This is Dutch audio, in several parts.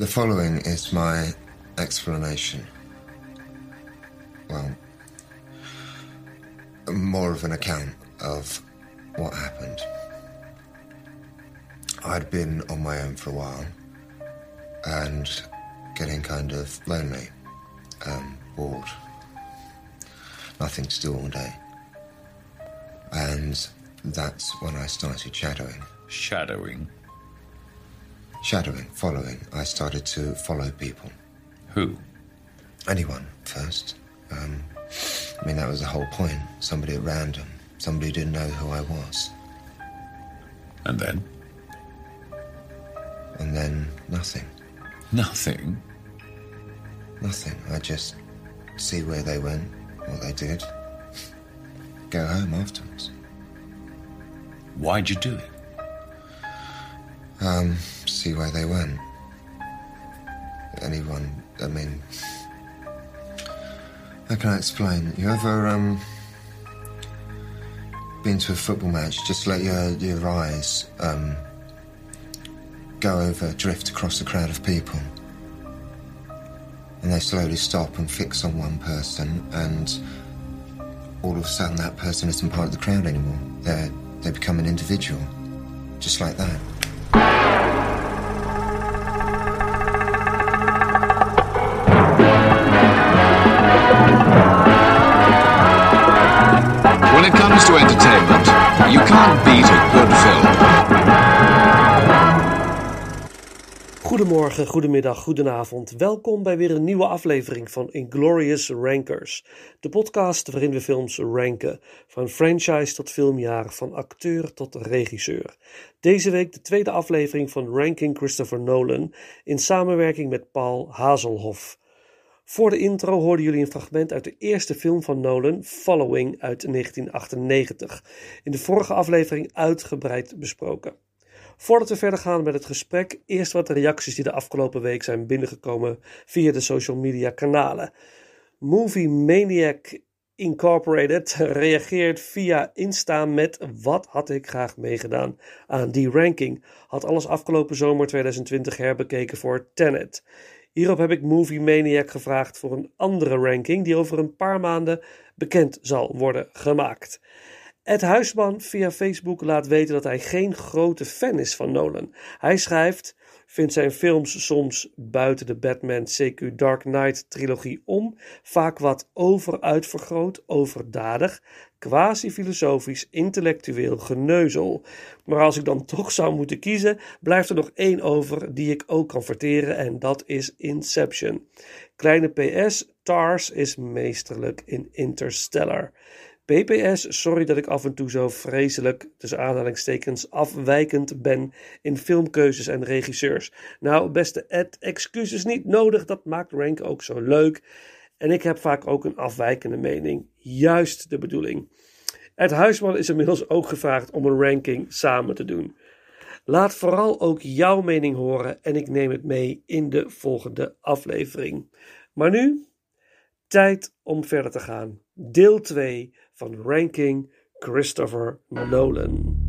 The following is my explanation. Well, more of an account of what happened. I'd been on my own for a while and getting kind of lonely, um, bored, nothing to do all day. And that's when I started shadowing. Shadowing. Shadowing, following. I started to follow people. Who? Anyone first. Um, I mean, that was the whole point. Somebody at random. Somebody who didn't know who I was. And then? And then nothing. Nothing. Nothing. I just see where they went, what they did. Go home afterwards. Why'd you do it? Um, see where they went. Anyone, I mean, how can I explain? You ever, um, been to a football match, just let your, your eyes, um, go over, drift across a crowd of people. And they slowly stop and fix on one person, and all of a sudden that person isn't part of the crowd anymore. They're, they become an individual. Just like that. You can't beat a good film. Goedemorgen, goedemiddag, goedenavond. Welkom bij weer een nieuwe aflevering van Inglorious Rankers. De podcast waarin we films ranken. Van franchise tot filmjaar, van acteur tot regisseur. Deze week de tweede aflevering van Ranking Christopher Nolan in samenwerking met Paul Hazelhoff. Voor de intro hoorden jullie een fragment uit de eerste film van Nolan, Following uit 1998. In de vorige aflevering uitgebreid besproken. Voordat we verder gaan met het gesprek, eerst wat reacties die de afgelopen week zijn binnengekomen via de social media kanalen. Movie Maniac Incorporated reageert via Insta met wat had ik graag meegedaan aan die ranking. Had alles afgelopen zomer 2020 herbekeken voor Tenet. Hierop heb ik Movie Maniac gevraagd voor een andere ranking die over een paar maanden bekend zal worden gemaakt. Ed Huisman via Facebook laat weten dat hij geen grote fan is van Nolan. Hij schrijft, vindt zijn films soms buiten de Batman CQ Dark Knight trilogie om, vaak wat overuitvergroot, overdadig, quasi-filosofisch, intellectueel geneuzel. Maar als ik dan toch zou moeten kiezen, blijft er nog één over die ik ook kan verteren en dat is Inception. Kleine PS, Tars is meesterlijk in Interstellar. PPS, sorry dat ik af en toe zo vreselijk, tussen aanhalingstekens, afwijkend ben in filmkeuzes en regisseurs. Nou, beste Ed, excuses niet nodig, dat maakt Rank ook zo leuk. En ik heb vaak ook een afwijkende mening. Juist de bedoeling. Ed Huisman is inmiddels ook gevraagd om een ranking samen te doen. Laat vooral ook jouw mening horen en ik neem het mee in de volgende aflevering. Maar nu, tijd om verder te gaan. Deel 2 van Ranking Christopher Nolan.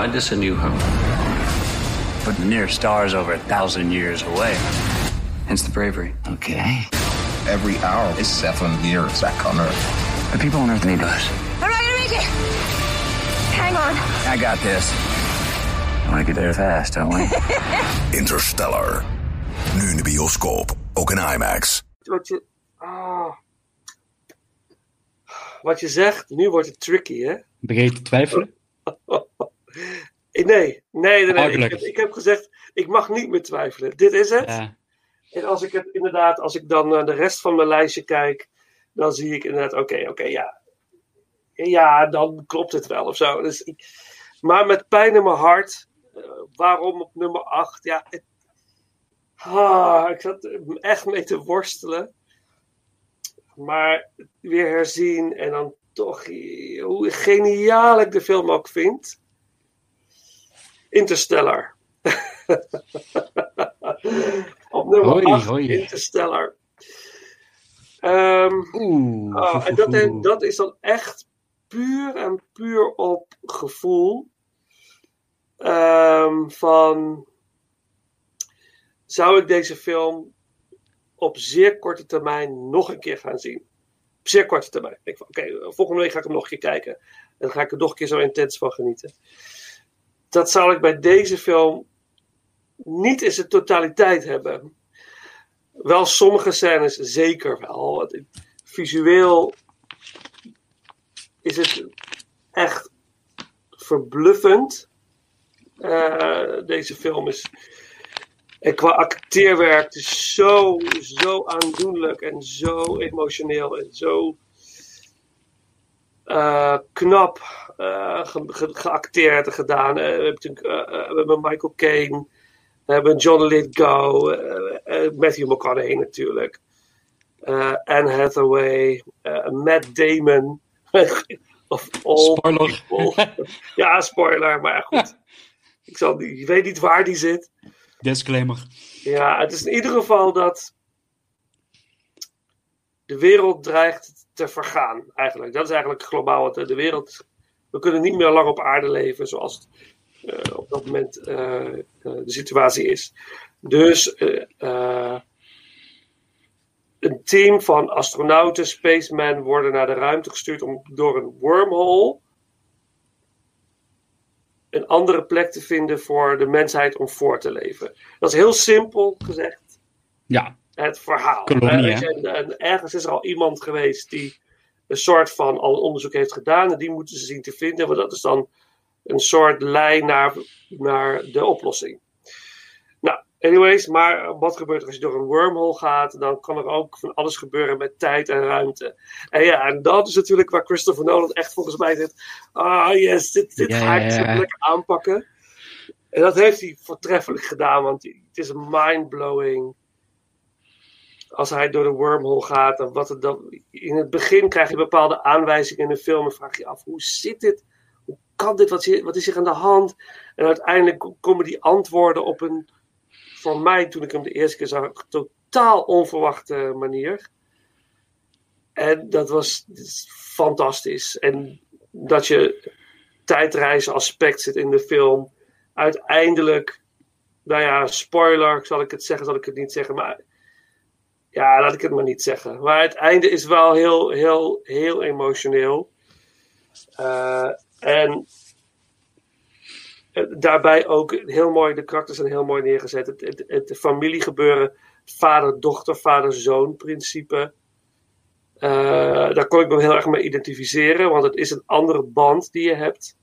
find us a new home. But the nearest star is over a thousand years away. Hence the bravery. Okay. Every hour is seven years back on Earth. The people on Earth need us. I'm not gonna make it. Hang on. I got this. I want to get there fast, don't we? Interstellar. Nu in de bioscoop, ook in IMAX. Wat je, ah. Wat je zegt, nu wordt het tricky, hè? Begin je te twijfelen? Nee, nee, nee. nee. Ik, heb, ik heb gezegd, ik mag niet meer twijfelen. Dit is het. Ja. En als ik het inderdaad, als ik dan naar de rest van mijn lijstje kijk, dan zie ik inderdaad, oké, oké, ja. Ja, dan klopt het wel of zo. Dus ik, maar met pijn in mijn hart, eh, waarom op nummer 8? Ja, het, ah, ik zat er echt mee te worstelen. Maar weer herzien en dan toch, eh, hoe geniaal ik de film ook vind. Interstellar. Op nummer Hoi, 8, hoi. Interstellar. Ehm, Oeh. oh, en dat, dat is dan echt puur en puur op gevoel. Ehm, van zou ik deze film op zeer korte termijn nog een keer gaan zien? Op zeer korte termijn. Oké, volgende week ga ik hem nog een keer kijken. En dan ga ik er nog een keer zo intens van genieten. Dat zal ik bij deze film niet in zijn totaliteit hebben. Wel sommige scènes zeker wel. Visueel is het echt verbluffend. Eh, deze film is. En qua acteerwerk is zo, zo aandoenlijk en zo emotioneel en zo eh, knap eh, ge- ge- geacteerd en gedaan. Eh, we hebben natuurlijk we hebben Michael Caine, we hebben John Lithgow, Matthew McConaughey natuurlijk, Anne Hathaway, Matt Damon. of all Spoiler. ja, spoiler, maar goed. Ik, zal, ik weet niet waar die zit. Disclaimer. Ja, het is in ieder geval dat de wereld dreigt te vergaan, eigenlijk. Dat is eigenlijk globaal wat de- wereld... We kunnen niet meer lang op aarde leven zoals het eh, op dat moment eh, eh, de situatie is. Dus een team van astronauten, spacemen, worden naar de ruimte gestuurd om door een wormhole een andere plek te vinden voor de mensheid om voor te leven. Dat is heel simpel gezegd Ja, het verhaal. Kolonie, Eh, hè? en, en ergens is er al iemand geweest die een soort van al onderzoek heeft gedaan en die moeten ze zien te vinden, want dat is dan een soort lijn naar, naar de oplossing. Nou, anyways, maar wat gebeurt er als je door een wormhole gaat? Dan kan er ook van alles gebeuren met tijd en ruimte. En ja, en dat is natuurlijk waar Christopher Nolan echt volgens mij zit. Ah, yes, dit, dit ga ik zo lekker aanpakken. En dat heeft hij voortreffelijk gedaan, want het is mind-blowing als hij door de wormhole gaat. En wat het dan, in het begin krijg je bepaalde aanwijzingen in de film en vraag je af, hoe zit dit? Hoe kan dit? Wat, is- wat is hier aan de hand? En uiteindelijk komen die antwoorden op een, voor mij toen ik hem de eerste keer zag, totaal onverwachte manier. En dat was fantastisch. En dat je tijdreizen aspect zit in de film. Uiteindelijk, nou ja, spoiler, zal ik het zeggen, zal ik het niet zeggen, maar ja, laat ik het maar niet zeggen. Maar het einde is wel heel, heel, heel emotioneel. Eh, en eh, daarbij ook heel mooi, de karakters zijn heel mooi neergezet. Het, het, familiegebeuren, vader-dochter, vader-zoon principe. Eh, daar kon ik me heel erg mee identificeren, want het is een andere band die je hebt.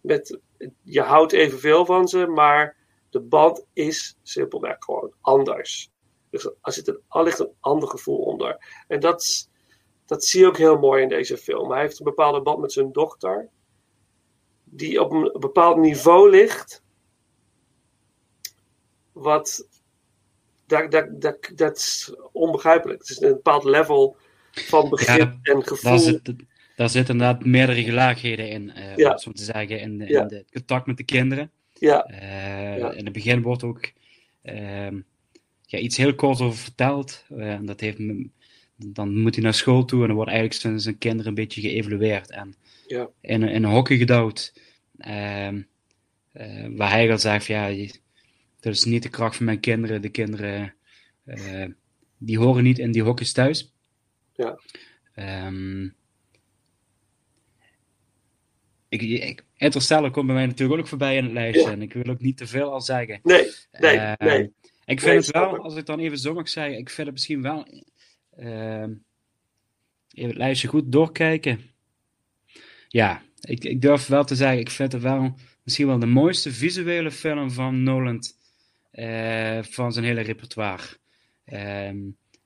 Met, je houdt evenveel van ze, maar de band is simpelweg gewoon anders. Dus er zit een, er ligt een ander gevoel onder. En dat, dat zie je ook heel mooi in deze film. Hij heeft een bepaalde band met zijn dochter, die op een bepaald niveau ligt, wat. Dat, dat, dat, dat is onbegrijpelijk. Het is een bepaald level van begrip Ja, en gevoel. daar zit, daar zitten inderdaad meerdere laagheden in, Ja. het zo te zeggen, in, Ja. in de- het contact met de kinderen. Ja, Eh, Ja. In het begin wordt ook ehm, ja, iets heel kort over verteld. eh, en dat heeft dan moet hij naar school toe en dan wordt eigenlijk zijn, zijn kinderen een beetje geëvalueerd en Ja. in, een- in een hokje gedouwd. Ehm, eh, waar hij dan zegt, ja, dat is niet de kracht van mijn kinderen. De kinderen, eh, die horen niet in die hokjes thuis. Ja. Ehm, ik, ik, Interstellar komt bij mij natuurlijk ook voorbij in het lijstje. Ja. En ik wil ook niet te veel al zeggen. Nee, nee, Ehm, nee. Ik vind Nee, het wel, als ik dan even zo mag zeggen, ik vind het misschien wel. ehm, even het lijstje goed doorkijken. Ja, ik, ik durf wel te zeggen, ik vind het wel misschien wel de mooiste visuele film van Nolan eh, van zijn hele repertoire. Ehm,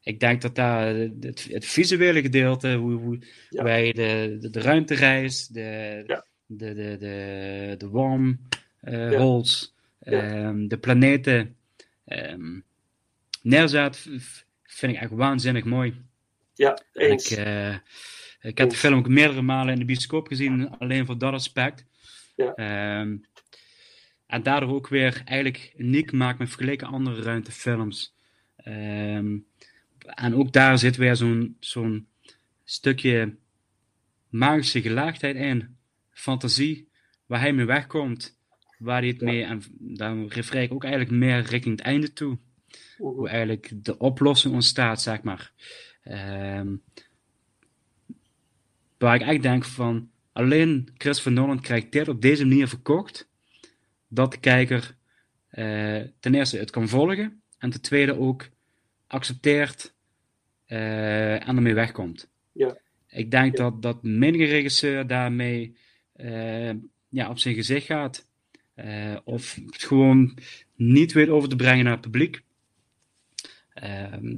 ik denk dat daar het, het visuele gedeelte, hoe, hoe Ja. de, de, de ruimtereis, de, Ja. de, de, de, de worm Ja. holes, Ja. ehm, de planeten v- vind ik echt waanzinnig mooi. Ja, eens. Ik, eh, ik heb de film ook meerdere malen in de bioscoop gezien, alleen voor dat aspect. Ja. Ehm, en daardoor ook weer eigenlijk uniek maakt met vergeleken andere ruimtefilms. Ehm, en ook daar zit weer zo'n zo'n stukje magische gelaagdheid in. Fantasie, waar hij mee wegkomt. Waar hij het mee, en dan refereer ik ook eigenlijk meer richting het einde toe. Hoe eigenlijk de oplossing ontstaat, zeg maar. Ehm, waar ik echt denk van, alleen Christopher Nolan krijgt dit op deze manier verkocht, dat de kijker eh, ten eerste het kan volgen, en ten tweede ook accepteert eh, en ermee wegkomt. Ja. Ik denk dat, dat menige regisseur daarmee eh, ja, op zijn gezicht gaat. Eh, of het gewoon niet weet over te brengen naar het publiek. Ehm,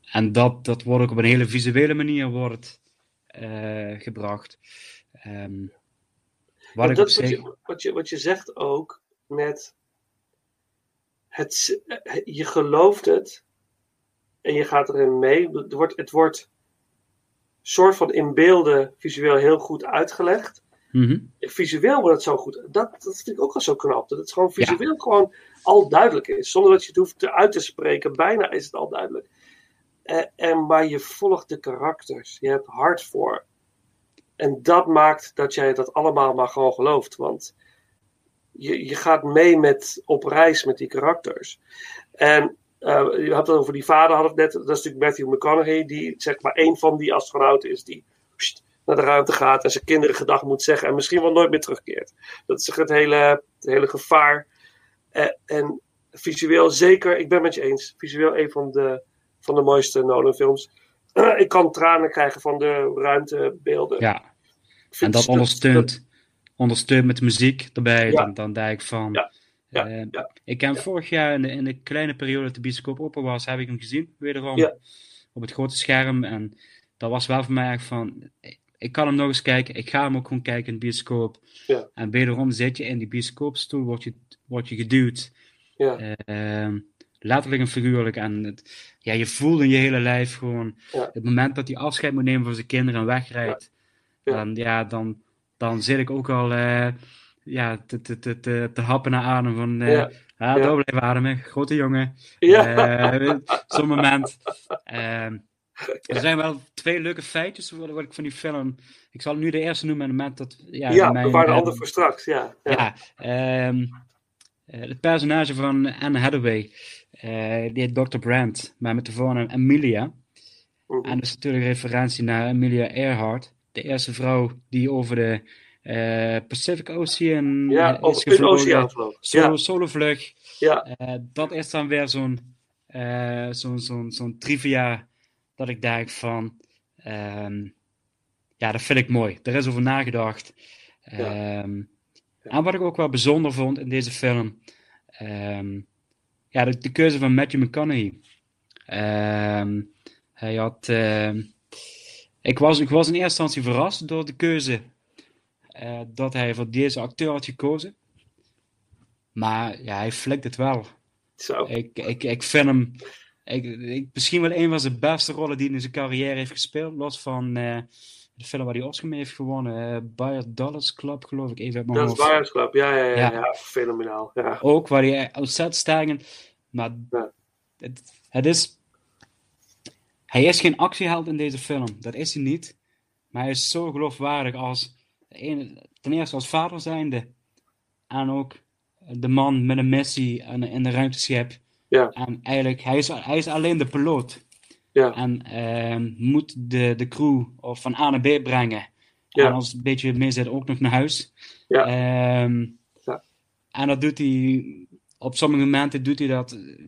en dat, dat wordt ook op een hele visuele manier wordt, eh, gebracht. Ehm, wat ik dat wat, je, wat, je, wat je zegt ook met het, je gelooft het en je gaat erin mee. Het wordt, het wordt soort van in beelden visueel heel goed uitgelegd. Mhm. Visueel wordt het zo goed. Dat, dat vind ik ook al zo knap. Dat het gewoon visueel gewoon al duidelijk is. Zonder dat je het hoeft te uit te spreken. Bijna is het al duidelijk. Eh, en, maar je volgt de karakters. Je hebt hart voor. En dat maakt dat jij dat allemaal maar gewoon gelooft. Want je, je gaat mee met, op reis met die karakters. En eh, je had het over die vader, had het net. Dat is natuurlijk Matthew McConaughey. Die zeg maar een van die astronauten is die pst, naar de ruimte gaat. En zijn kinderen gedag moet zeggen. En misschien wel nooit meer terugkeert. Dat is het hele, het hele gevaar. Eh, en visueel zeker, ik ben met je eens. Visueel een van de, van de mooiste Nolan films. ik kan tranen krijgen van de ruimtebeelden. Ja, en dat ondersteunt, ondersteunt met de muziek erbij. Ja. Dan, dan denk ik van. Ja. Ja. eh, Ja. Ik heb vorig jaar in de, in de kleine periode dat de bioscoop open was, heb ik hem gezien, wederom. Ja. Op het grote scherm. En dat was wel voor mij echt van. Ik kan hem nog eens kijken. Ik ga hem ook gewoon kijken in de bioscoop. Ja. En wederom zit je in die bioscoopstoel, word je, word je geduwd. Ja. Ehm, letterlijk en figuurlijk. En het, ja, je voelt in je hele lijf gewoon. Ja. Het moment dat hij afscheid moet nemen van zijn kinderen en wegrijdt. Ja. Dan, ja, dan, dan zit ik ook al eh, ja, te, te, te, te, te happen naar adem. Van, eh Ja. ja. Door blijven ademen. Grote jongen. Ja. Eh, Zo'n moment. Er zijn wel twee leuke feitjes wat, wat ik van die film. Ik zal nu de eerste noemen het moment dat. Ja, Ja, mijn, bewaar de ander voor straks. Ja, ja. ja, ehm, eh, het personage van Anne Hathaway, eh, die heet Dr. Brandt, maar met de voornaam Amelia. Mhm. En dat is natuurlijk een referentie naar Amelia Earhart, de eerste vrouw die over de eh, Pacific Ocean Ja, over is een gevlogen. Solo, Ja. Solovlucht. Ja. Dat is dan weer zo'n zo'n zo'n zo'n trivia dat ik denk van, ehm, ja, dat vind ik mooi. Er is over nagedacht. Ehm, En wat ik ook wel bijzonder vond in deze film, ehm, ja, de, de keuze van Matthew McConaughey. Hij had, ik, was, ik was in eerste instantie verrast door de keuze eh, dat hij voor deze acteur had gekozen. Maar ja, hij flikt het wel. Zo. Ik, ik, ik vind hem ik, ik, misschien wel een van zijn beste rollen die hij in zijn carrière heeft gespeeld. Los van eh, de film waar hij Oscar mee heeft gewonnen. eh Bayer Dollars Club, geloof ik. Even uit mijn Dat is hoofd. Club. Ja, ja, ja, ja. Ja. fenomenaal. Ja. Ook waar hij ontzettend sterk in. Maar het is. hij is geen actieheld in deze film. Dat is hij niet. Maar hij is zo geloofwaardig als, ten eerste als vader zijnde. En ook de man met een missie in de ruimteschip. Ja. En eigenlijk, hij is, hij is alleen de piloot. Ja. En ehm, moet de, de crew of van A naar B brengen. Ja. En als het een beetje mee zit, ook nog naar huis. Ja. Ehm, Ja. En dat doet hij, op sommige momenten doet hij dat, eh,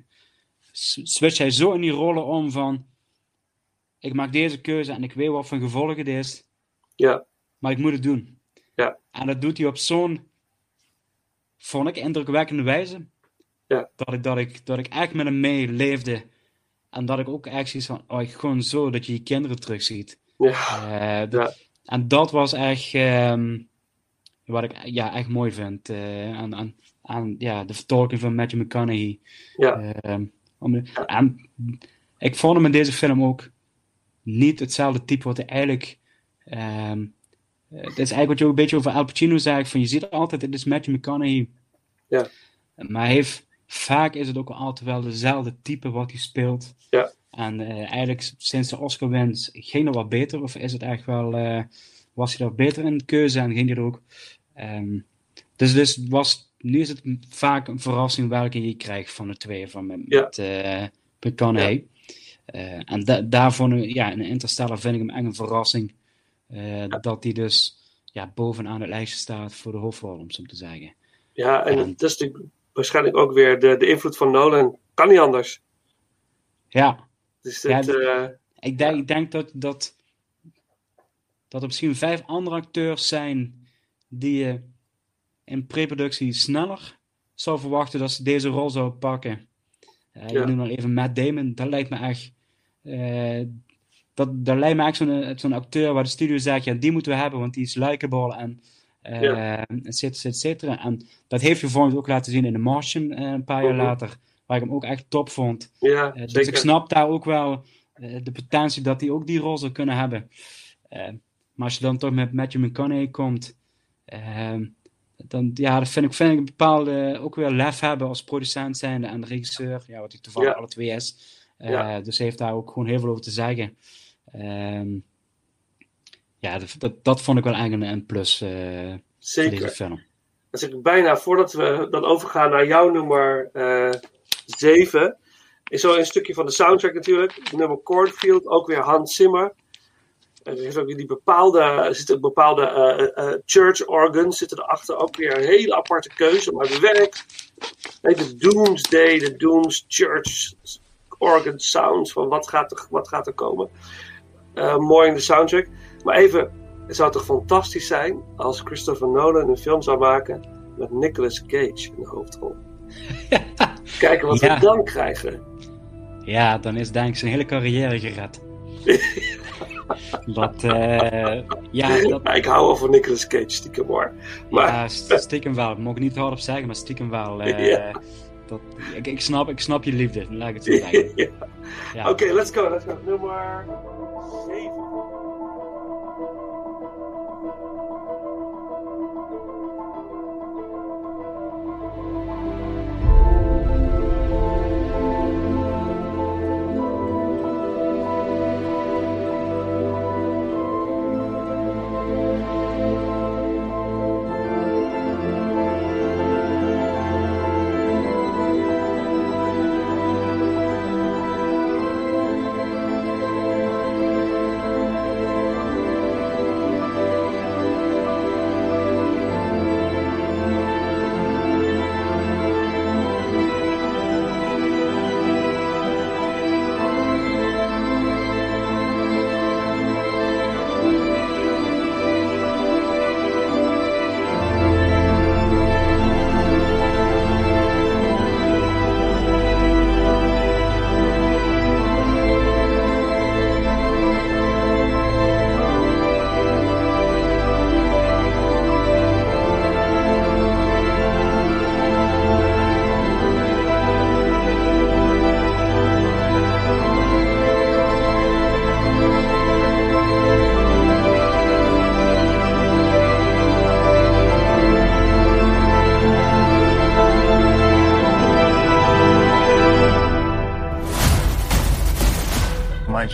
s- switcht hij zo in die rollen om van, ik maak deze keuze en ik weet wat voor gevolgen het is, Ja. maar ik moet het doen. Ja. En dat doet hij op zo'n, vond ik, indrukwekkende wijze, Ja. dat, ik, dat, ik, dat ik echt met hem mee leefde. En dat ik ook echt zoiets van, oh, ik gewoon zo dat je je kinderen terugziet. Ja. Eh, dat- En dat was echt ehm, wat ik ja, echt mooi vind. eh, aan, aan, aan ja, de vertolking van Matthew McConaughey. Ja. Ehm, om de- en ik vond hem in deze film ook niet hetzelfde type wat hij eigenlijk. eh, het is eigenlijk wat je ook een beetje over Al Pacino zei. Van, je ziet altijd, het is Matthew McConaughey. Ja. Maar hij heeft, vaak is het ook altijd wel dezelfde type wat hij speelt. Ja. En eh, eigenlijk sinds de Oscar-wins ging er wat beter. Of is het echt wel, eh, was hij daar beter in de keuze en ging hij er ook. ehm, dus, dus was, nu is het vaak een verrassing welke je krijgt van de twee. Van met, Ja. met McConaughey. Eh, en da daarvoor, ja, in Interstellar vind ik hem echt een verrassing. Dat hij dus ja, bovenaan het lijstje staat voor de hoofdrol, om zo te zeggen. Ja, en dat is natuurlijk waarschijnlijk ook weer de, de invloed van Nolan. Kan niet anders. Ja, Dus Ja, eh, ik denk, ik denk dat, dat, dat er misschien vijf andere acteurs zijn die je in preproductie sneller zou verwachten dat ze deze rol zouden pakken. Eh Ja. Je noemt al even Matt Damon, dat lijkt me echt. eh, dat, dat lijkt me echt zo'n zo'n acteur waar de studio zegt: ja, die moeten we hebben, want die is likable en. Ja. et cetera, et cetera. En dat heeft je volgens ook laten zien in The Martian eh, een paar jaar Mhm. later, waar ik hem ook echt top vond. ja, Eh, dus ik snap daar ook wel eh, de potentie dat hij ook die rol zou kunnen hebben. Eh, maar als je dan toch met Matthew McConaughey komt, eh, dan ja, dat vind ik, vind ik een bepaalde ook weer lef hebben als producent zijnde en regisseur, ja, wat hij toevallig Ja. alle twee is. Ja. Dus heeft daar ook gewoon heel veel over te zeggen. Ehm, ja, dat, dat, dat vond ik wel eigenlijk een plus eh voor Zeker. deze film. Dus ik bijna, voordat we dan overgaan naar jouw nummer 7, is zo een stukje van de soundtrack natuurlijk. Nummer Cornfield, ook weer Hans Zimmer. En er is ook weer die bepaalde, er zitten ook bepaalde eh, eh, church organs zitten erachter. Ook weer een hele aparte keuze, maar het werkt. Nee, de Doomsday, de Dooms Church organ sounds, van wat gaat er, wat gaat er komen. Eh, mooi in de soundtrack. Maar even, het zou toch fantastisch zijn als Christopher Nolan een film zou maken met Nicolas Cage in de hoofdrol. Kijken wat Ja. we dan krijgen. Ja, dan is denk ik zijn hele carrière gered. dat, eh, ja, dat, Ja, ik hou wel van Nicolas Cage, stiekem hoor. Maar Ja, st- stiekem wel. Ik mag niet hardop zeggen, maar stiekem wel. eh, Ja. dat, ik, ik, snap, ik snap je liefde, laat ik het zo zeggen. Ja. Ja. Oké, let's go, let's go. Nummer 7.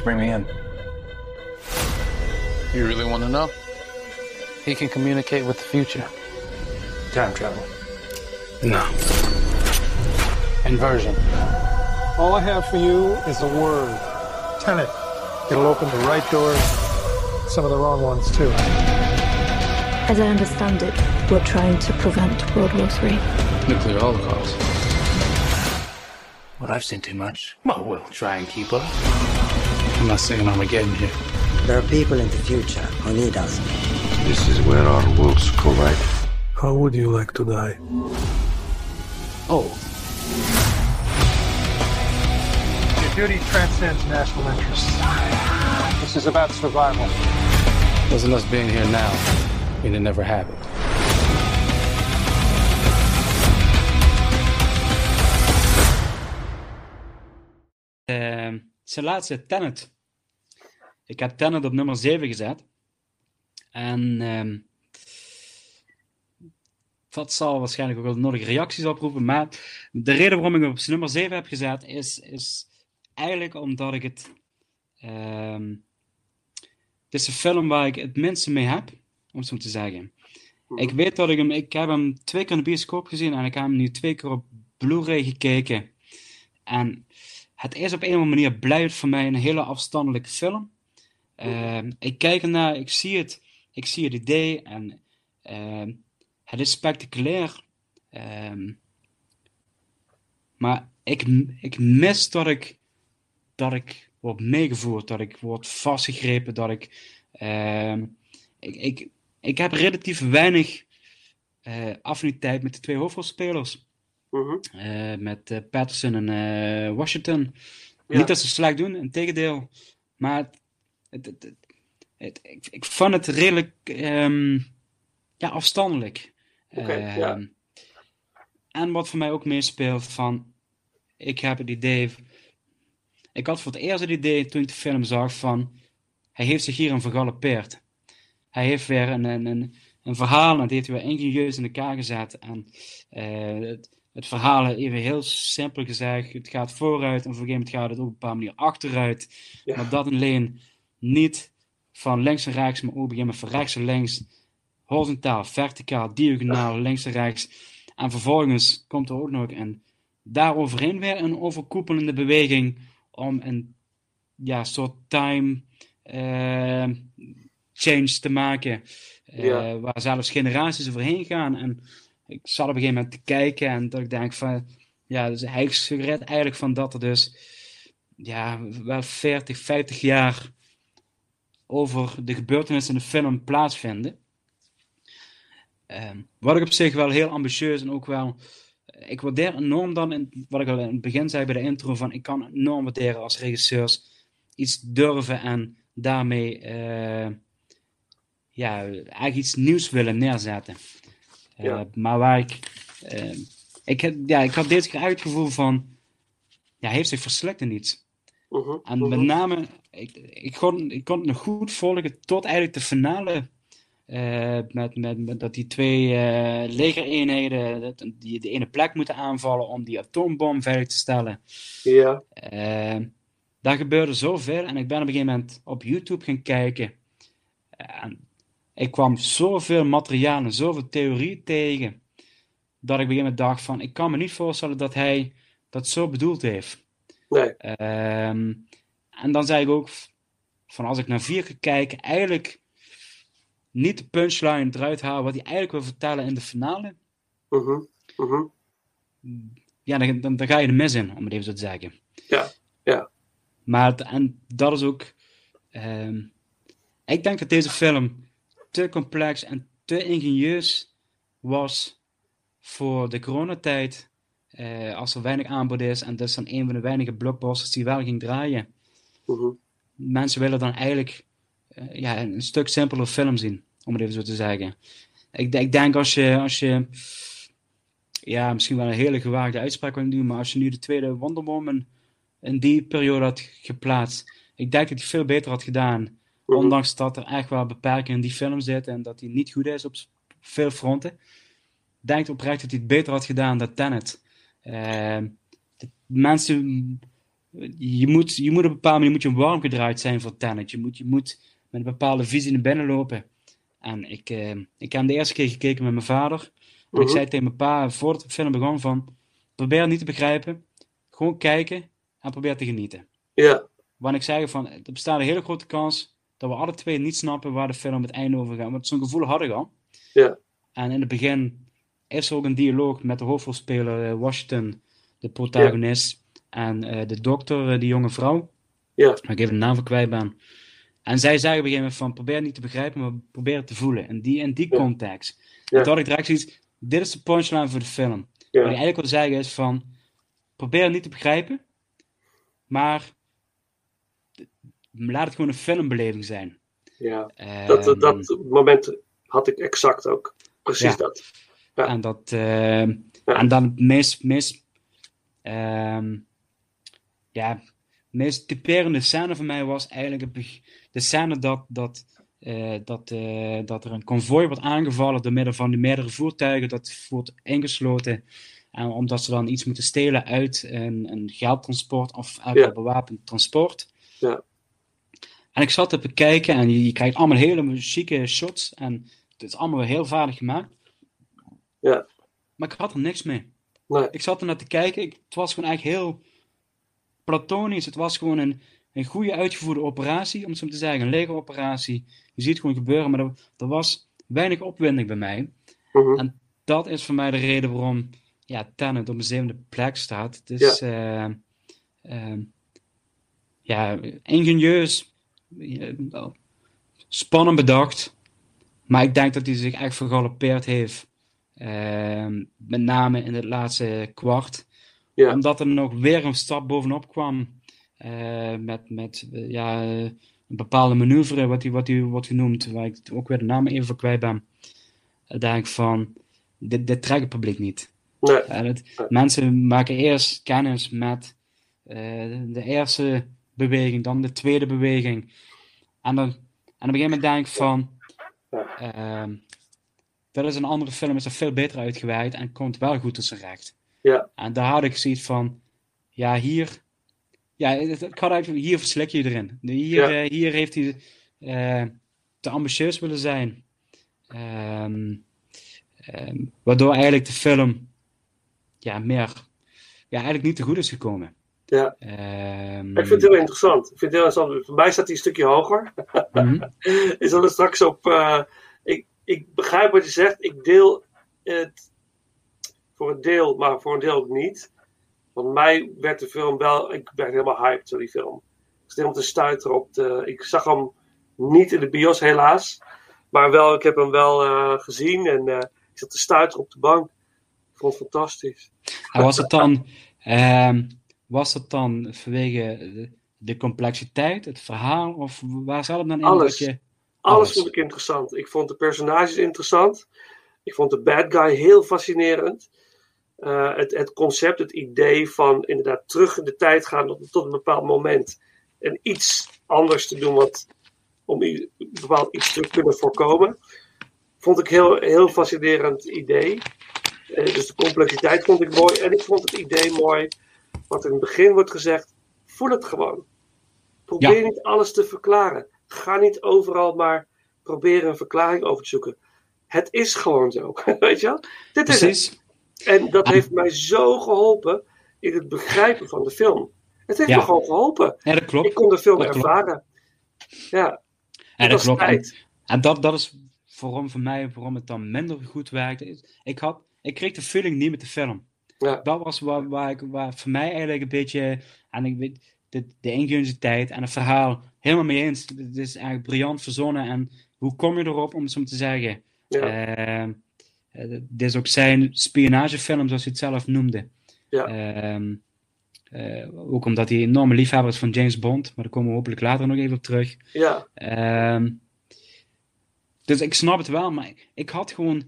Bring me in. You really want to know? He can communicate with the future. Time travel. No. Inversion. All I have for you is a word. Tenet. It'll open the right doors, some of the wrong ones too. As I understand it, we're trying to prevent World War III. Nuclear holocaust. Well, I've seen too much. Well, we'll try and keep up. I'm not saying I'm Armageddon here. There are people in the future who need us. This is where our worlds collide. How would you like to die? Oh. Your duty transcends national interests. This is about survival. Doesn't us being here now mean it never happened? Uh, zijn laatste Tenet. Ik heb Tenet op nummer 7 gezet. En uh, dat zal waarschijnlijk ook wel nodige reacties oproepen. Maar de reden waarom ik hem op nummer 7 heb gezet is, is eigenlijk omdat ik het. Uh, het is een film waar ik het minste mee heb, om het zo te zeggen. Ik weet dat ik hem. Ik heb hem twee keer in de bioscoop gezien en ik heb hem nu twee keer op Blu-ray gekeken. En het is op een of andere manier blijft voor mij een hele afstandelijke film. Uh, ik kijk ernaar, ik zie het, ik zie het idee en uh, het is spectaculair. Uh, maar ik, ik mis dat ik, dat ik word meegevoerd, dat ik word vastgegrepen, dat ik. ik, ik, ik heb relatief weinig uh, affiniteit met de twee hoofdrolspelers. Mhm. Uh, met uh, Patterson en Washington. Ja. Niet dat ze slecht doen, in tegendeel. Maar het, het, het, ik, ik vond het redelijk um, ja, afstandelijk. Okay, ja. En wat voor mij ook meespeelt van... Ik heb het idee... Ik had voor het eerst het idee toen ik de film zag van... Hij heeft zich hierin vergalopeerd. Hij heeft weer een, een, een, een verhaal en dat heeft hij weer ingenieus in elkaar gezet. En het, het verhaal, even heel simpel gezegd, het gaat vooruit en op een gegeven moment gaat het op een bepaalde manier achteruit. Ja. Maar dat alleen niet van links en rechts, maar ook beginnen van rechts en links, horizontaal, verticaal, diagonaal, links en rechts. En vervolgens komt er ook nog een daaroverheen weer een overkoepelende beweging om een ja, soort time uh, change te maken, uh, Ja. waar zelfs generaties overheen gaan. En ik zat op een gegeven moment te kijken en dat ik denk van, ja, dus hij suggereert eigenlijk van dat er dus, ja, wel 40, 50 jaar over de gebeurtenissen in de film plaatsvinden. Um, wat ik op zich wel heel ambitieus en ook wel, ik waardeer enorm dan, in, wat ik al in het begin zei bij de intro, van ik kan enorm waarderen als regisseurs iets durven en daarmee, uh, ja, eigenlijk iets nieuws willen neerzetten. Ja. Uh, maar waar ik. Uh, ik, heb, ja, ik had deze keer uit het gevoel van. Ja, hij heeft zich verslikt in iets. -huh, en uh -huh. met name. Ik, ik, kon, ik kon het nog goed volgen tot eigenlijk de finale. Uh, met, met, met, dat die twee legereenheden. Dat, die de ene plek moeten aanvallen om die atoombom veilig te stellen. Ja. daar gebeurde zoveel. En ik ben op een gegeven moment op YouTube gaan kijken. En ik kwam zoveel materiaal en zoveel theorie tegen, dat ik op een gegeven moment dacht van, ik kan me niet voorstellen dat hij dat zo bedoeld heeft. Nee. Um, en dan zei ik ook, van als ik naar vier ga kijken, eigenlijk niet de punchline eruit halen wat hij eigenlijk wil vertellen in de finale. Uh -huh. Uh -huh. Ja, dan, dan, dan, ga je er mis in, om het even zo te zeggen. Ja, ja. Maar, en dat is ook, um, ik denk dat deze film te complex en te ingenieus was voor de coronatijd. Uh, als er weinig aanbod is en dus dan een van de weinige blockbusters die wel ging draaien. Uh -huh. Mensen willen dan eigenlijk uh, ja, een stuk simpeler film zien, om het even zo te zeggen. Ik, ik denk als je, als je, ja, misschien wel een hele gewaagde uitspraak wil doen, maar als je nu de tweede Wonder Woman in die periode had geplaatst, ik denk dat hij veel beter had gedaan. -huh. Ondanks dat er echt wel beperkingen in die film zitten en dat hij niet goed is op veel fronten. Denk oprecht dat hij het beter had gedaan dan Tenet. De mensen je moet, je moet op een bepaalde manier moet je warm gedraaid zijn voor Tenet. Je moet, je moet met een bepaalde visie naar binnen lopen. En ik, uh, ik heb de eerste keer gekeken met mijn vader. En Mhm. ik zei tegen mijn pa, voordat de film begon, van... Probeer het niet te begrijpen. Gewoon kijken en probeer te genieten. Ja. Want ik zei van, er bestaat een hele grote kans dat we alle twee niet snappen waar de film het einde over gaat. Want zo'n gevoel had ik al. Ja. En in het begin is er ook een dialoog met de hoofdrolspeler eh, Washington, de protagonist. En eh, de dokter, eh, die jonge vrouw. Ja. Ik even de naam van kwijt ben. En zij zeggen op een gegeven moment van, probeer het niet te begrijpen, maar probeer het te voelen. In die, in die context. Ja. En toen had ik direct zoiets, dit is de punchline voor de film. Ja. Wat ik eigenlijk wil zeggen is van, probeer het niet te begrijpen, maar laat het gewoon een filmbeleving zijn. Ja. Ehm, Dat, dat moment had ik exact ook. Precies Ja. En dat, eh, en dan het meest, meest, ehm, ja, meest typerende scène voor mij was eigenlijk de scène dat, dat, eh, dat, eh, dat er een konvooi wordt aangevallen door middel van die meerdere voertuigen, dat wordt ingesloten. En omdat ze dan iets moeten stelen uit een, een geldtransport of uit Ja. een bewapend transport. Ja. En ik zat te bekijken en je, je krijgt allemaal hele chique shots. En het is allemaal heel vaardig gemaakt. Ja. Maar ik had er niks mee. Nee. Ik zat er naar te kijken. Ik, het was gewoon eigenlijk heel platonisch. Het was gewoon een, een goede uitgevoerde operatie, om het zo te zeggen. Een legeroperatie. Je ziet het gewoon gebeuren, maar er, er was weinig opwinding bij mij. Mhm. En dat is voor mij de reden waarom ja, Tenet op een zevende plek staat. Het is eh, eh, ja, ingenieus, eh, spannend bedacht. Maar ik denk dat hij zich echt vergalopeerd heeft. Eh, met name in het laatste kwart. Ja. Omdat er nog weer een stap bovenop kwam. eh, met met eh, ja, een bepaalde manoeuvre, wat hij wat hij wordt genoemd. Waar ik ook weer de naam even voor kwijt ben. Denk ik van, dit, dit trekt het publiek niet. Nee. Mensen maken eerst kennis met eh, de eerste beweging, dan de tweede beweging. En, dan, en op een gegeven moment denk ik van, ehm, dat is een andere film, is er veel beter uitgewerkt en komt wel goed tot zijn recht. Ja. En daar had ik zoiets van, ja, hier, ja, het, het gaat eigenlijk, hier verslik je erin. Hier, Ja. eh, hier heeft hij eh, te ambitieus willen zijn. Ehm, ehm, waardoor eigenlijk de film ja, meer, ja, eigenlijk niet te goed is gekomen. Ja. Ehm, Ik vind het heel interessant. Ik vind het heel interessant. Voor mij staat hij een stukje hoger. mhm. Is dan straks op. eh, ik, begrijp wat je zegt. Ik deel het voor een deel, maar voor een deel ook niet. Want mij werd de film wel. Ik werd helemaal hyped door die film. Ik helemaal te stuiteren op de. Ik zag hem niet in de bios, helaas. Maar wel, ik heb hem wel eh, gezien en eh, ik zat te stuiteren op de bank. Ik vond het fantastisch. En was het dan, ehm, was het dan vanwege de, de complexiteit, het verhaal, of waar zat het dan in? Alles. Dat je, Alles vond ik interessant. Ik vond de personages interessant. Ik vond de bad guy heel fascinerend. Eh, het, het concept, het idee van inderdaad terug in de tijd gaan tot, tot een bepaald moment. En iets anders te doen wat, om i- bepaald iets te kunnen voorkomen. Vond ik heel, heel fascinerend idee. Eh, dus de complexiteit vond ik mooi. En ik vond het idee mooi, wat in het begin wordt gezegd. Voel het gewoon. Probeer Ja. niet alles te verklaren. Ga niet overal maar proberen een verklaring over te zoeken. Het is gewoon zo. Weet je wel? Dit is Precies. het. En dat heeft mij zo geholpen in het begrijpen van de film. Het heeft Ja. me gewoon geholpen. Ja, dat klopt. Ik kon de film Dat klopt. ervaren. Ja. Ja, dat klopt. En, en dat, dat is waarom voor mij, waarom het dan minder goed werkte. Ik, had, ik kreeg de feeling niet met de film. Ja. Dat was waar, waar, ik, waar voor mij eigenlijk een beetje, en ik weet, de, de ingeniositeit en het verhaal helemaal mee eens. Het is eigenlijk briljant verzonnen. En hoe kom je erop om het zo te zeggen? Ja. Eh, eh, dit is ook zijn spionagefilm, zoals hij het zelf noemde. Ja. Ehm, eh, ook omdat hij een enorme liefhebber is van James Bond, maar daar komen we hopelijk later nog even op terug. Ja. Ehm, dus ik snap het wel, maar ik had gewoon,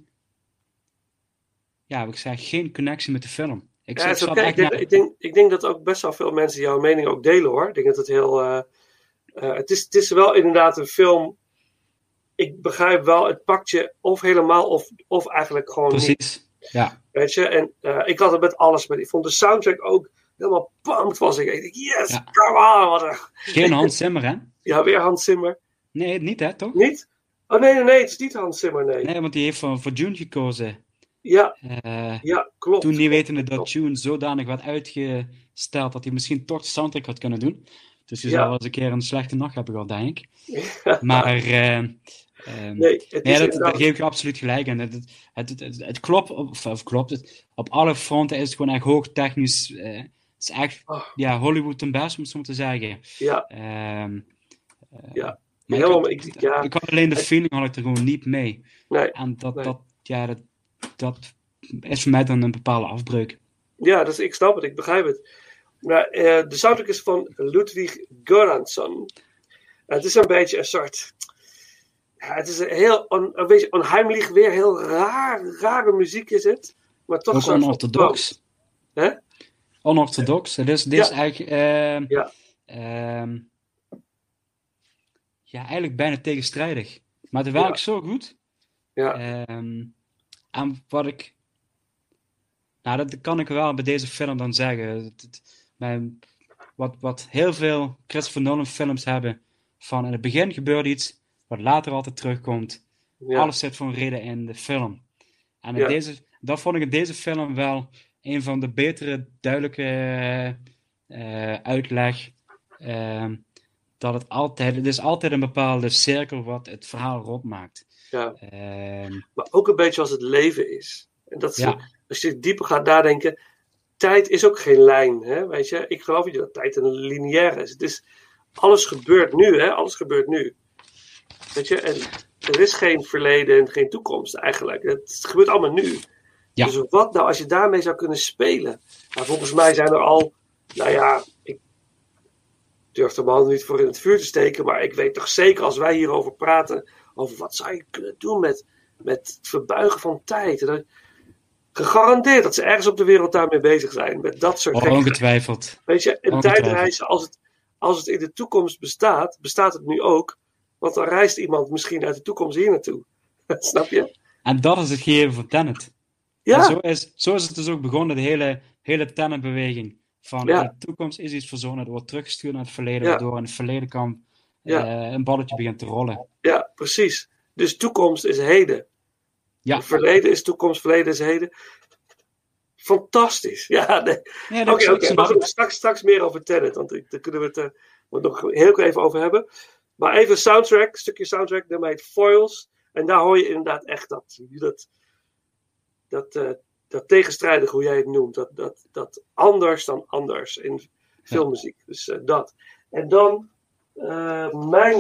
ja, wat ik zeg, geen connectie met de film. Ik Ja, Ik, denk, ik, denk, ik denk dat ook best wel veel mensen jouw mening ook delen hoor. Ik denk dat het heel. eh, eh, het, is, het is wel inderdaad een film. Ik begrijp wel, het pakt je of helemaal of, of eigenlijk gewoon niet. Precies, ja. Weet je, en eh, ik had het met alles. Met, ik vond de soundtrack ook helemaal pumped was ik. Ik dacht, yes, ja. come on. Wat een... Geen Hans Zimmer, hè? Ja, weer Hans Zimmer. Nee, niet hè, toch? Niet? Oh nee, nee, nee, het is niet Hans Zimmer, nee. Nee, want die heeft voor, voor June gekozen. Ja, uh, ja klopt. Toen niet wetende dat June zodanig werd uitgesteld dat hij misschien toch de soundtrack had kunnen doen. Dus je ja. zou wel eens een keer een slechte nacht hebben gehad, denk ik. Maar uh, um, nee, het nee dat, daar geef ik je absoluut gelijk in. Het, het, het, het, het klopt, of, of klopt het, op alle fronten is het gewoon echt hoog technisch. Uh, het is echt oh. ja, Hollywood ten best, om het zo te zeggen. Ja. Um, ja. Maar Helemaal, ik, ik, ja. ik had alleen de feeling had ik er gewoon niet mee. Nee. En dat, nee. dat, ja, dat, dat is voor mij dan een bepaalde afbreuk. Ja, dus ik snap het, ik begrijp het. Maar, uh, de soundtrack is van Ludwig Göransson. het is een beetje een soort. Ja, het is een heel on, een beetje onheimlich weer, heel raar, rare muziek is het. Maar toch Ook onorthodox. Hè? Onorthodox. Het is, dit is eigenlijk. Uh, ja. Uh, ja, eigenlijk bijna tegenstrijdig. Maar het werkt Ja. zo goed. Ja. Ehm, en wat ik. Nou, dat kan ik wel bij deze film dan zeggen. Mijn- wat, wat heel veel Christopher Nolan films hebben. Van in het begin gebeurt iets, wat later altijd terugkomt. Ja. Alles zit voor een reden in de film. En in Ja. deze, dat vond ik in deze film wel een van de betere, duidelijke eh, uitleg. ehm, dat het altijd, het is altijd een bepaalde cirkel wat het verhaal rondmaakt. Ja. Ehm, Maar ook een beetje als het leven is. En dat is, Ja. als je dieper gaat nadenken, tijd is ook geen lijn. Hè? Weet je? Ik geloof niet dat tijd een lineair is. Het is. Alles gebeurt nu, hè? alles gebeurt nu. Weet je? En er is geen verleden en geen toekomst eigenlijk. Het gebeurt allemaal nu. Ja. Dus wat nou als je daarmee zou kunnen spelen? Nou, volgens mij zijn er al, nou ja, ik durf er mijn hand niet voor in het vuur te steken, maar ik weet toch zeker als wij hierover praten, over wat zou je kunnen doen met, met het verbuigen van tijd. En gegarandeerd dat ze ergens op de wereld daarmee bezig zijn, met dat soort oh, gekkigheid. ongetwijfeld. Weet je, een tijdreizen, als het, als het in de toekomst bestaat, bestaat het nu ook. Want dan reist iemand misschien uit de toekomst hier naartoe. Snap je? En dat is het gegeven van Tenet. Ja. Zo is, zo is het dus ook begonnen, de hele, hele Tenet-beweging. Van Ja. de toekomst is iets verzonnen, het wordt teruggestuurd naar het verleden, Ja. waardoor in het verleden kan Ja. eh, een balletje begint te rollen. Ja, precies. Dus toekomst is heden. Ja. Verleden is toekomst, verleden is heden. Fantastisch. Ja, nee. Ja, Oké, maar goed, straks, straks meer over Tenet, want daar kunnen we het er nog heel even over hebben. Maar even soundtrack, een stukje soundtrack, nummer heet Foils. En daar hoor je inderdaad echt dat, dat, dat, eh, dat tegenstrijdig, hoe jij het noemt. Dat, dat, dat anders dan anders in filmmuziek. Dus dat. En dan eh, mijn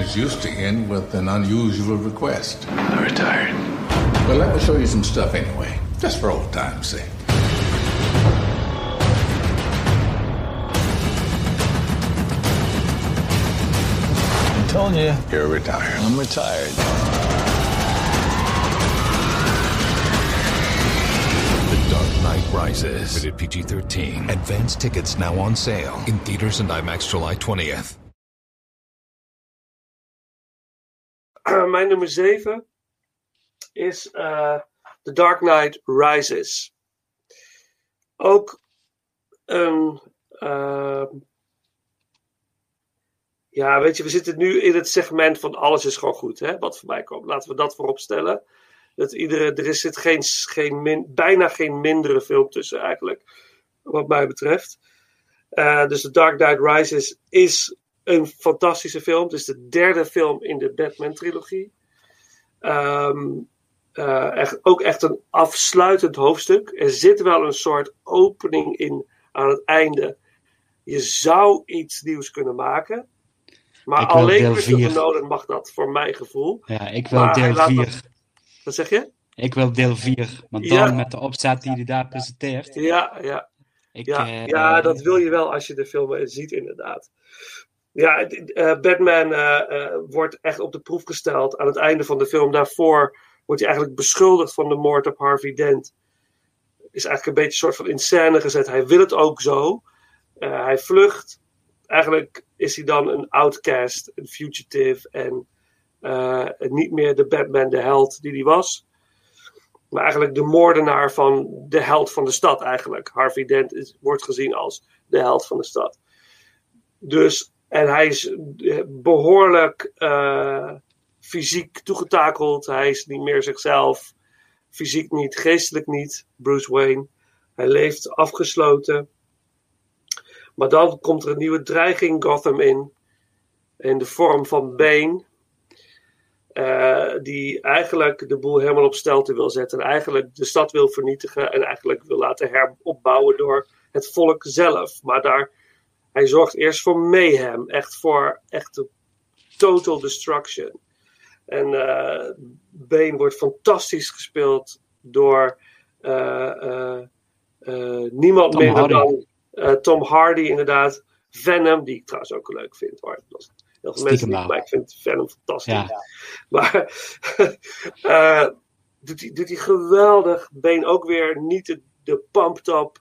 nummer. conversations used to end with an unusual request. I'm retired. But let me show you some stuff anyway, just for old time's sake. I'm telling you. You're retired. I'm retired. The Dark Knight Rises. Rated PG 13. Advance tickets now on sale in theaters and IMAX July 20th. Mijn nummer 7 is uh, The Dark Knight Rises. Ook een. Uh, ja, weet je, we zitten nu in het segment van alles is gewoon goed, hè, wat voorbij komt. Laten we dat voorop stellen. Dat iedere, er zit geen, geen bijna geen mindere film tussen, eigenlijk, wat mij betreft. Uh, dus The Dark Knight Rises is een fantastische film. Het is de derde film in de Batman-trilogie. Um, uh, echt, ook echt een afsluitend hoofdstuk. Er zit wel een soort opening in aan het einde. Je zou iets nieuws kunnen maken. Maar alleen Christopher Nolan mag dat, voor mijn gevoel. Ja, ik wil maar deel 4. Wat zeg je? Ik wil deel 4. Maar dan ja. met de opzet die hij daar presenteert. Ja, ja. Ik, ja, uh, ja, dat wil je wel als je de film ziet, inderdaad. Ja, uh, Batman uh, wordt echt op de proef gesteld aan het einde van de film. Daarvoor wordt hij eigenlijk beschuldigd van de moord op Harvey Dent. Is eigenlijk een beetje een soort van in scène gezet. Hij wil het ook zo. hij vlucht. Eigenlijk is hij dan een outcast, een fugitive en niet meer de Batman, de held die hij was. Maar eigenlijk de moordenaar van de held van de stad eigenlijk. Harvey Dent wordt gezien als de held van de stad. Dus en hij is behoorlijk uh, fysiek toegetakeld. Hij is niet meer zichzelf. Fysiek niet, geestelijk niet. Bruce Wayne. Hij leeft afgesloten. Maar dan komt er een nieuwe dreiging Gotham in. In de vorm van Bane. Uh, die eigenlijk de boel helemaal op stelte wil zetten. En eigenlijk de stad wil vernietigen. En eigenlijk wil laten heropbouwen door het volk zelf. Maar daar hij zorgt eerst voor mayhem, echt voor echte total destruction. En uh, Bane wordt fantastisch gespeeld door uh, uh, niemand Tom minder Hardy. dan Tom Hardy, inderdaad. Venom, die ik trouwens ook leuk vind hoor. Heel veel mensen niet, maar ik vind Venom fantastisch. Ja. Maar doet, hij, doet hij geweldig. Bane ook weer niet de, de pumped-up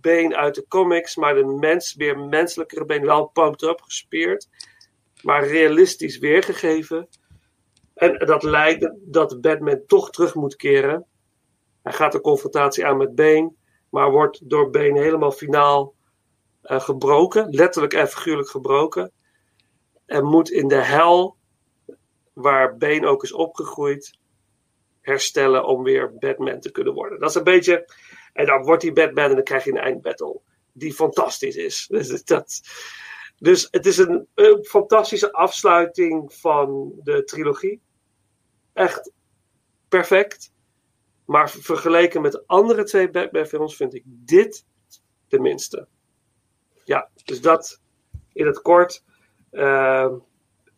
been uit de comics, maar de mens, weer menselijkere been, wel pumped up, gespierd, maar realistisch weergegeven. En dat leidt dat Batman toch terug moet keren. Hij gaat de confrontatie aan met Bane, maar wordt door Bane helemaal finaal uh, gebroken, letterlijk en figuurlijk gebroken. En moet in de hel, waar Bane ook is opgegroeid, herstellen om weer Batman te kunnen worden. Dat is een beetje en dan wordt hij Batman en dan krijg je een eindbattle. Die fantastisch is. Dus, dat, dus het is een, fantastische afsluiting van de trilogie. Echt perfect. Maar vergeleken met de andere twee Batman-films vind ik dit de minste. Ja, dus dat in het kort. Uh,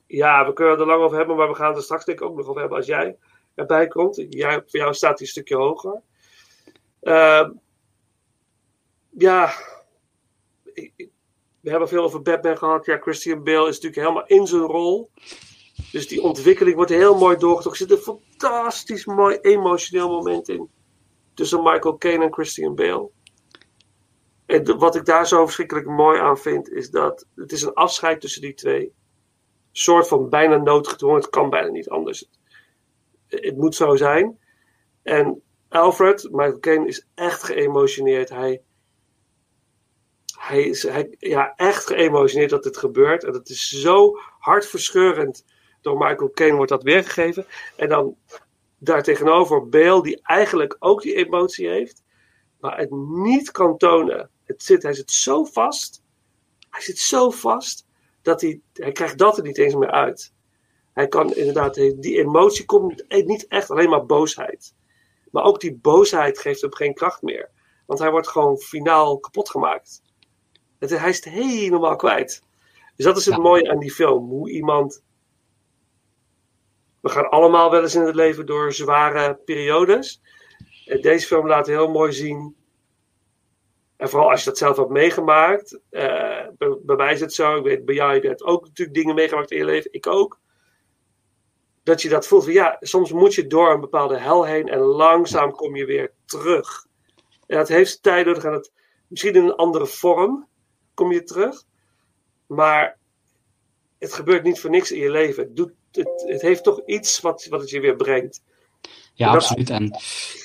ja, we kunnen er lang over hebben, maar we gaan het er straks denk ik ook nog over hebben als jij erbij komt. Jij, voor jou staat hij een stukje hoger. Uh, ja, we hebben veel over Batman gehad. Ja, Christian Bale is natuurlijk helemaal in zijn rol. Dus die ontwikkeling wordt heel mooi doorgetrokken. Er zit een fantastisch mooi emotioneel moment in. Tussen Michael Caine en Christian Bale. En wat ik daar zo verschrikkelijk mooi aan vind, is dat het is een afscheid tussen die twee. Een soort van bijna noodgedwongen. Het kan bijna niet anders. Het moet zo zijn. En Alfred, Michael Caine, is echt geëmotioneerd. Hij, hij is hij, ja, echt geëmotioneerd dat dit gebeurt. En dat is zo hartverscheurend. Door Michael Caine wordt dat weergegeven. En dan daartegenover Bale, die eigenlijk ook die emotie heeft. Maar het niet kan tonen. Het zit, hij zit zo vast. Hij zit zo vast. Dat hij, hij krijgt dat er niet eens meer uit. Hij kan inderdaad, die emotie komt niet echt alleen maar boosheid. Maar ook die boosheid geeft hem geen kracht meer. Want hij wordt gewoon finaal kapot gemaakt. Het, hij is het helemaal kwijt. Dus dat is het mooie aan die film. Hoe iemand. We gaan allemaal wel eens in het leven door zware periodes. En deze film laat heel mooi zien. En vooral als je dat zelf hebt meegemaakt. eh, bij, bij mij is het zo. Ik weet, bij jou heb je hebt ook natuurlijk dingen meegemaakt in je leven. Ik ook. Dat je dat voelt van ja, soms moet je door een bepaalde hel heen. En langzaam kom je weer terug. En dat heeft tijd nodig. En het, misschien in een andere vorm kom je terug. Maar het gebeurt niet voor niks in je leven. Het, doet, het, het heeft toch iets wat, wat het je weer brengt. Ja, Dat- absoluut. En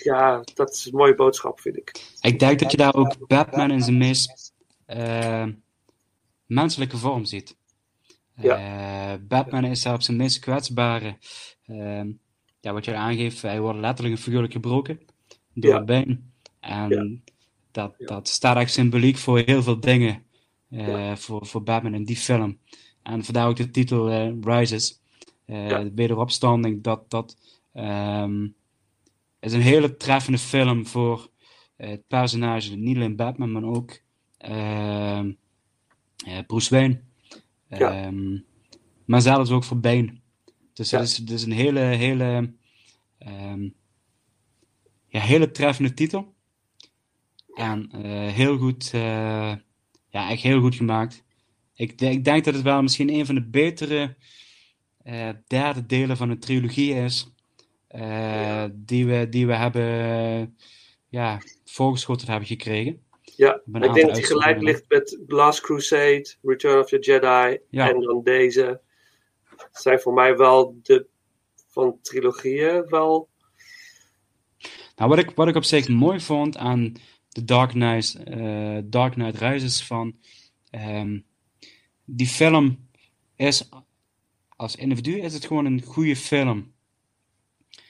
Ja, dat is een mooie boodschap, vind ik. ik denk dat je daar ook Batman in zijn meest eh, menselijke vorm ziet. Eh, Batman is daar op zijn meest kwetsbare. ehm, ja, wat je aangeeft, hij wordt letterlijk en figuurlijk gebroken door Ja. het been. En dat, dat staat echt symboliek voor heel veel dingen eh, voor, voor Batman in die film. En vandaar ook de titel eh, Rises. De wederopstanding. Dat, dat ehm, is een hele treffende film voor het personage, niet alleen Batman, maar ook ehm, eh, Bruce Wayne. Ja. Ehm, maar zelfs ook voor Bane. Dus Ja. het, is, is een hele, hele, ehm, ja, hele treffende titel. En eh, heel goed, eh, ja, echt heel goed gemaakt. Ik, de- ik denk dat het wel misschien een van de betere eh, derde delen van een trilogie is. die, we, die we hebben ja, voorgeschoten hebben gekregen. Ja, ik denk dat hij gelijk ligt met Last Crusade, Return of the Jedi Ja. en dan deze. Het zijn voor mij wel de van trilogieën wel. Nou, wat ik, wat ik op zich mooi vond aan The Dark Knight, eh, Dark Knight Rises van... ehm, die film is... Als individu is het gewoon een goede film.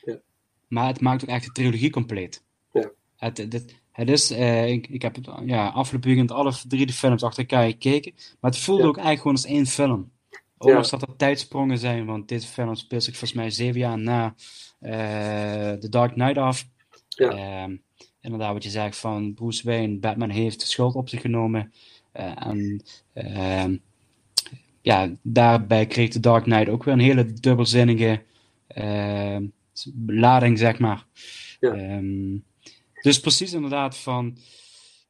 Ja. Maar het maakt ook echt de trilogie compleet. Ja. Het, het, het is... eh, ik, ik heb het ja, afgelopen weekend alle drie de films achter elkaar gekeken. Maar het voelde Ja. ook eigenlijk gewoon als één film. Ondanks dat er tijdsprongen zijn, want deze film speelt zich volgens mij zeven jaar na eh The Dark Knight af. Ja. Ehm, inderdaad, wat je zegt van Bruce Wayne, Batman heeft de schuld op zich genomen. Eh, en ehm, ja, daarbij kreeg The Dark Knight ook weer een hele dubbelzinnige ehm, lading, zeg maar. Ehm, dus precies inderdaad van,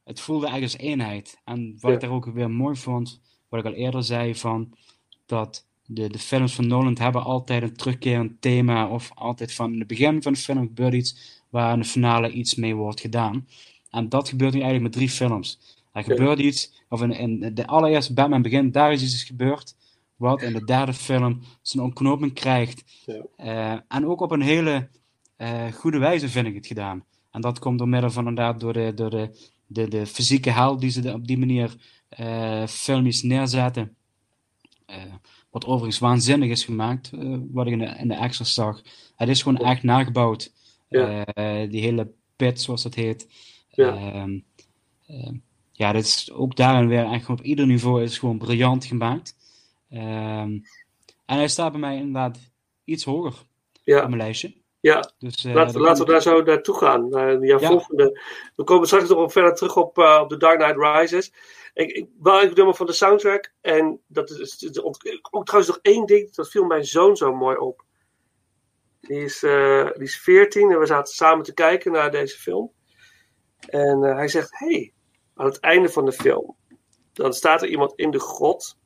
het voelde eigenlijk als eenheid. En wat ik daar ook weer mooi vond, wat ik al eerder zei, van dat de, de films van Nolan hebben altijd een terugkerend thema, of altijd van in het begin van de film gebeurt iets waar in de finale iets mee wordt gedaan. En dat gebeurt nu eigenlijk met drie films. Er gebeurt iets, of in, in de allereerste Batman begin, daar is iets gebeurd, wat in de derde film zijn ontknoping krijgt. Ja. Eh, en ook op een hele eh, goede wijze vind ik het gedaan. En dat komt door middel van inderdaad door de, door de, de, de fysieke hel die ze op die manier eh filmisch neerzetten. Eh, wat overigens waanzinnig is gemaakt, eh, wat ik in de, in de extras zag. Het is gewoon echt nagebouwd. Ja. Eh, die hele pit, zoals dat heet. Ja. Ehm, ehm, ja, is ook daarin weer echt op ieder niveau is gewoon briljant gemaakt. Ehm, en hij staat bij mij inderdaad iets hoger Ja. op mijn lijstje. Ja, Dus, eh, laten, laten we daar zo naartoe gaan. Naar jouw Ja. volgende. We komen straks nog wel verder terug op, eh, op The Dark Knight Rises. Ik, ik wou even nummer van de soundtrack. En dat is, ook trouwens nog één ding. Dat viel mijn zoon zo mooi op. Die is, eh, die is 14 en we zaten samen te kijken naar deze film. En eh, hij zegt: Hey, aan het einde van de film. Dan staat er iemand in de grot.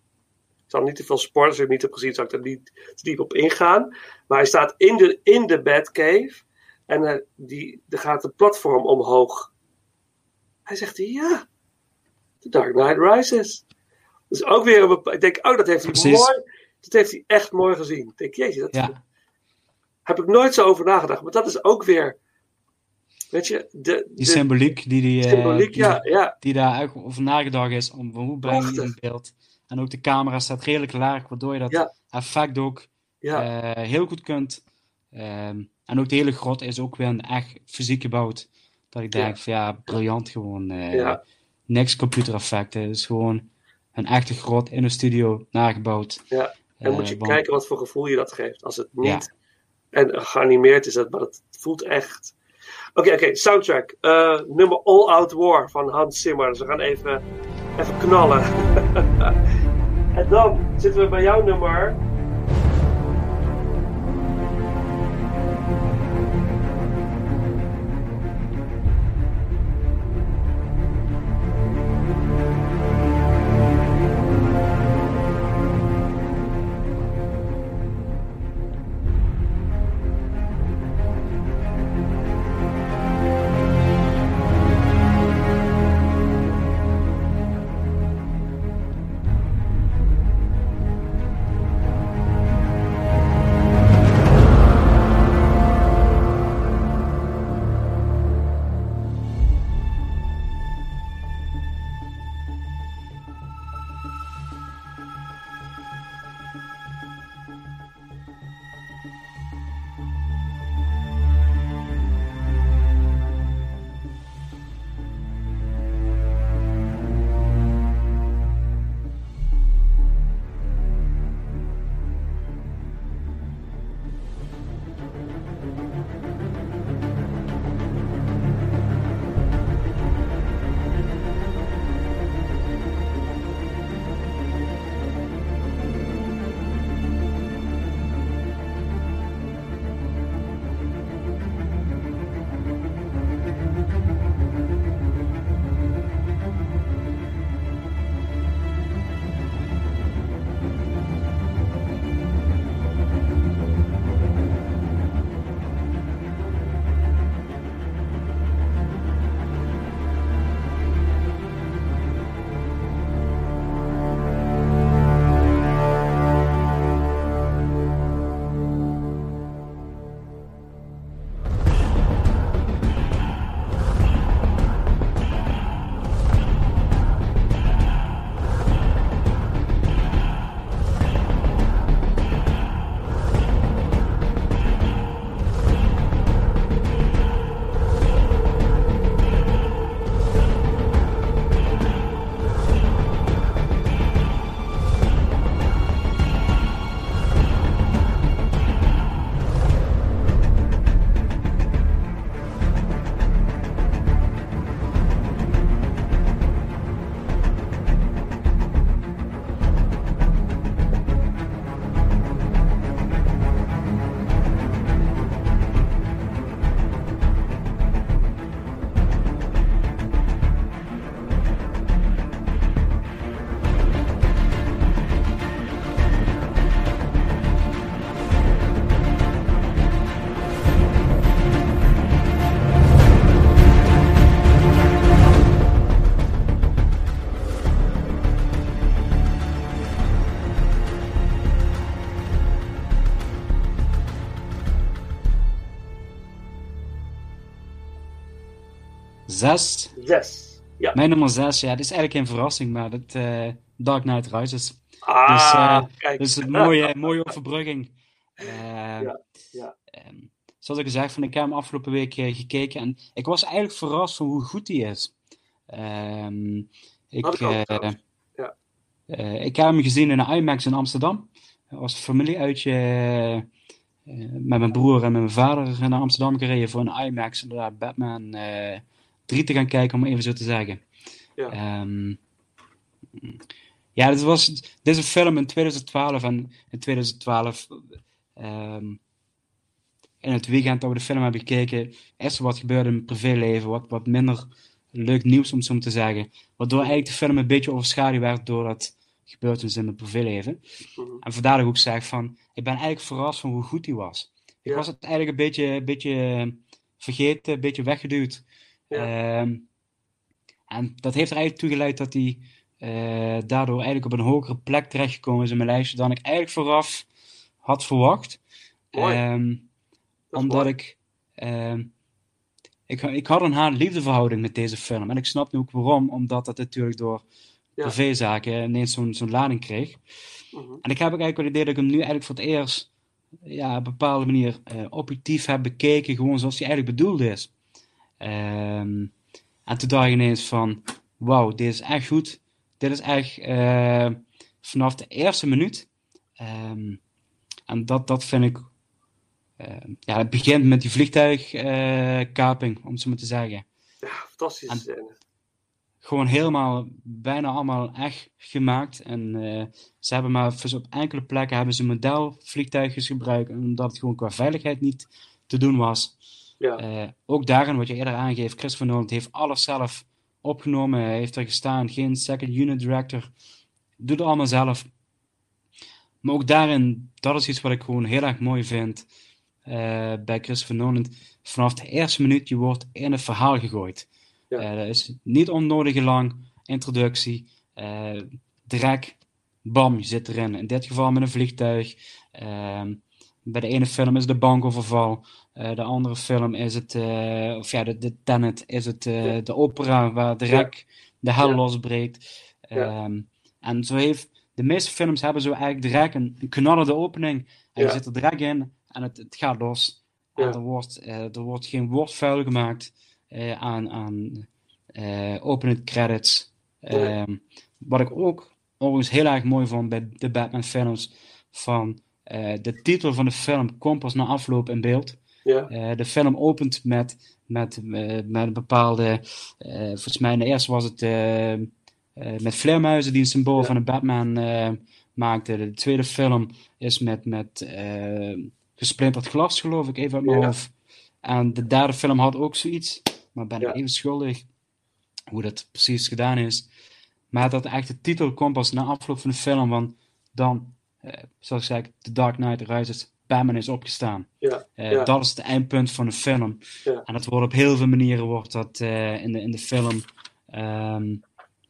Ik zal niet te veel spoilers, je het niet hebt gezien, zal ik er niet te diep op ingaan. Maar hij staat in de, in de Batcave. En eh, die, er gaat een platform omhoog. Hij zegt, ja, The Dark Knight Rises. Dus ook weer een Ik denk, oh, dat heeft hij Precies. mooi. Dat heeft hij echt mooi gezien. Ik denk, jeetje, dat Ja. heb ik nooit zo over nagedacht. Maar dat is ook weer, weet je, de, Die de- symboliek die, die, eh, die, ja, ja. die daar over nagedacht is, om hoe breng je het in beeld. En ook de camera staat redelijk laag, waardoor je dat Ja. effect ook Ja. eh, heel goed kunt. Ehm, en ook de hele grot is ook weer een echt fysiek gebouwd. Dat ik denk van ja, briljant gewoon. Ja. Niks computereffecten, het is gewoon een echte grot in een studio nagebouwd. Ja, en Eh, moet je want- kijken wat voor gevoel je dat geeft. Als het Ja. niet en geanimeerd is, dat, maar het voelt echt. Oké, oké, soundtrack. Nummer All Out War van Hans Zimmer. Dus we gaan even, even knallen. En dan zitten we bij jouw nummer. Zes. Zes. Ja. Mijn nummer zes, ja, dit is eigenlijk geen verrassing, maar dat uh, Dark Knight Rises. Ah, dus, uh, kijk. dus een mooie, mooie overbrugging. Uh, ja, ja. Um, zoals ik gezegd, van, ik heb hem afgelopen week gekeken en ik was eigenlijk verrast van hoe goed die is. Um, ik, ik, ook, ja. ik heb hem gezien in een IMAX in Amsterdam. Dat was een familieuitje met mijn broer en met mijn vader naar Amsterdam gereden voor een IMAX. En daar Batman 3 te gaan kijken, om even zo te zeggen. Ja, um, ja dit, was, dit is een film in 2012 en in 2012 um, in het weekend dat we de film hebben gekeken, is er wat gebeurd in mijn privéleven, wat, wat minder leuk nieuws om zo te zeggen. Waardoor eigenlijk de film een beetje overschaduwd werd door dat gebeurtenis in mijn privéleven. Mhm. En vandaar dat ik ook zeg van, ik ben eigenlijk verrast van hoe goed die was. Ik was het eigenlijk een beetje, een beetje vergeten, een beetje weggeduwd. Ehm, en dat heeft er eigenlijk toe geleid dat hij eh, daardoor eigenlijk op een hogere plek terechtgekomen is in mijn lijstje dan ik eigenlijk vooraf had verwacht. Ehm, omdat mooi. ik, ehm, ik. Ik had een haat-liefdeverhouding met deze film. En ik snap nu ook waarom, omdat dat natuurlijk door Ja. privézaken ineens zo'n zo'n lading kreeg. Mhm. En ik heb ook eigenlijk wel het idee dat ik hem nu eigenlijk voor het eerst ja, op een bepaalde manier eh, objectief heb bekeken, gewoon zoals hij eigenlijk bedoeld is. Ehm, en toen dacht ik ineens van, wauw, dit is echt goed. Dit is echt eh, vanaf de eerste minuut. Ehm, en dat, dat vind ik, eh, ja, het begint met die vliegtuigkaping, om het zo maar te zeggen. Ja, fantastische En- scène. gewoon helemaal, bijna allemaal echt gemaakt. En eh, ze hebben maar op enkele plekken hebben ze modelvliegtuigjes gebruikt, omdat het gewoon qua veiligheid niet te doen was. Ja. Eh, ook daarin, wat je eerder aangeeft, Chris Van heeft alles zelf opgenomen. Hij heeft er gestaan, geen second unit director. Doet het allemaal zelf. Maar ook daarin, dat is iets wat ik gewoon heel erg mooi vind eh, bij Chris Van. Vanaf de eerste minuut, je wordt in het verhaal gegooid. Ja. Eh, dat is niet onnodig lang. Introductie, uh, drek, bam, je zit erin. In dit geval met een vliegtuig. Ehm, bij de ene film is de bankoverval. Uh, de andere film is het, of ja, de, de Tenet is het ja. de opera waar de rek de hel Ja. losbreekt. Ehm, en zo heeft, de meeste films hebben zo eigenlijk direct een, een knallende opening. En je zit er direct in en het, het gaat los. En er, wordt, eh, er wordt geen woord vuil gemaakt eh, aan, aan eh opening credits. Ehm, wat ik ook overigens heel erg mooi vond bij de Batman films, van eh, de titel van de film komt pas na afloop in beeld. Ja. Eh, de film opent met, met, eh, met een bepaalde, eh, volgens mij in de eerste was het met vleermuizen die een symbool van de Batman maakten. De tweede film is met, met gesplinterd glas, geloof ik, even uit mijn Ja. hoofd. En de derde film had ook zoiets, maar ben ik Ja. even schuldig hoe dat precies gedaan is. Maar dat echt de titel komt pas na afloop van de film, want dan, eh, zoals ik zei, The Dark Knight Rises, Batman is opgestaan. Ja. Eh, ja. Dat is het eindpunt van de film. Ja. En dat wordt op heel veel manieren wordt dat, eh, in, de, in de film ehm,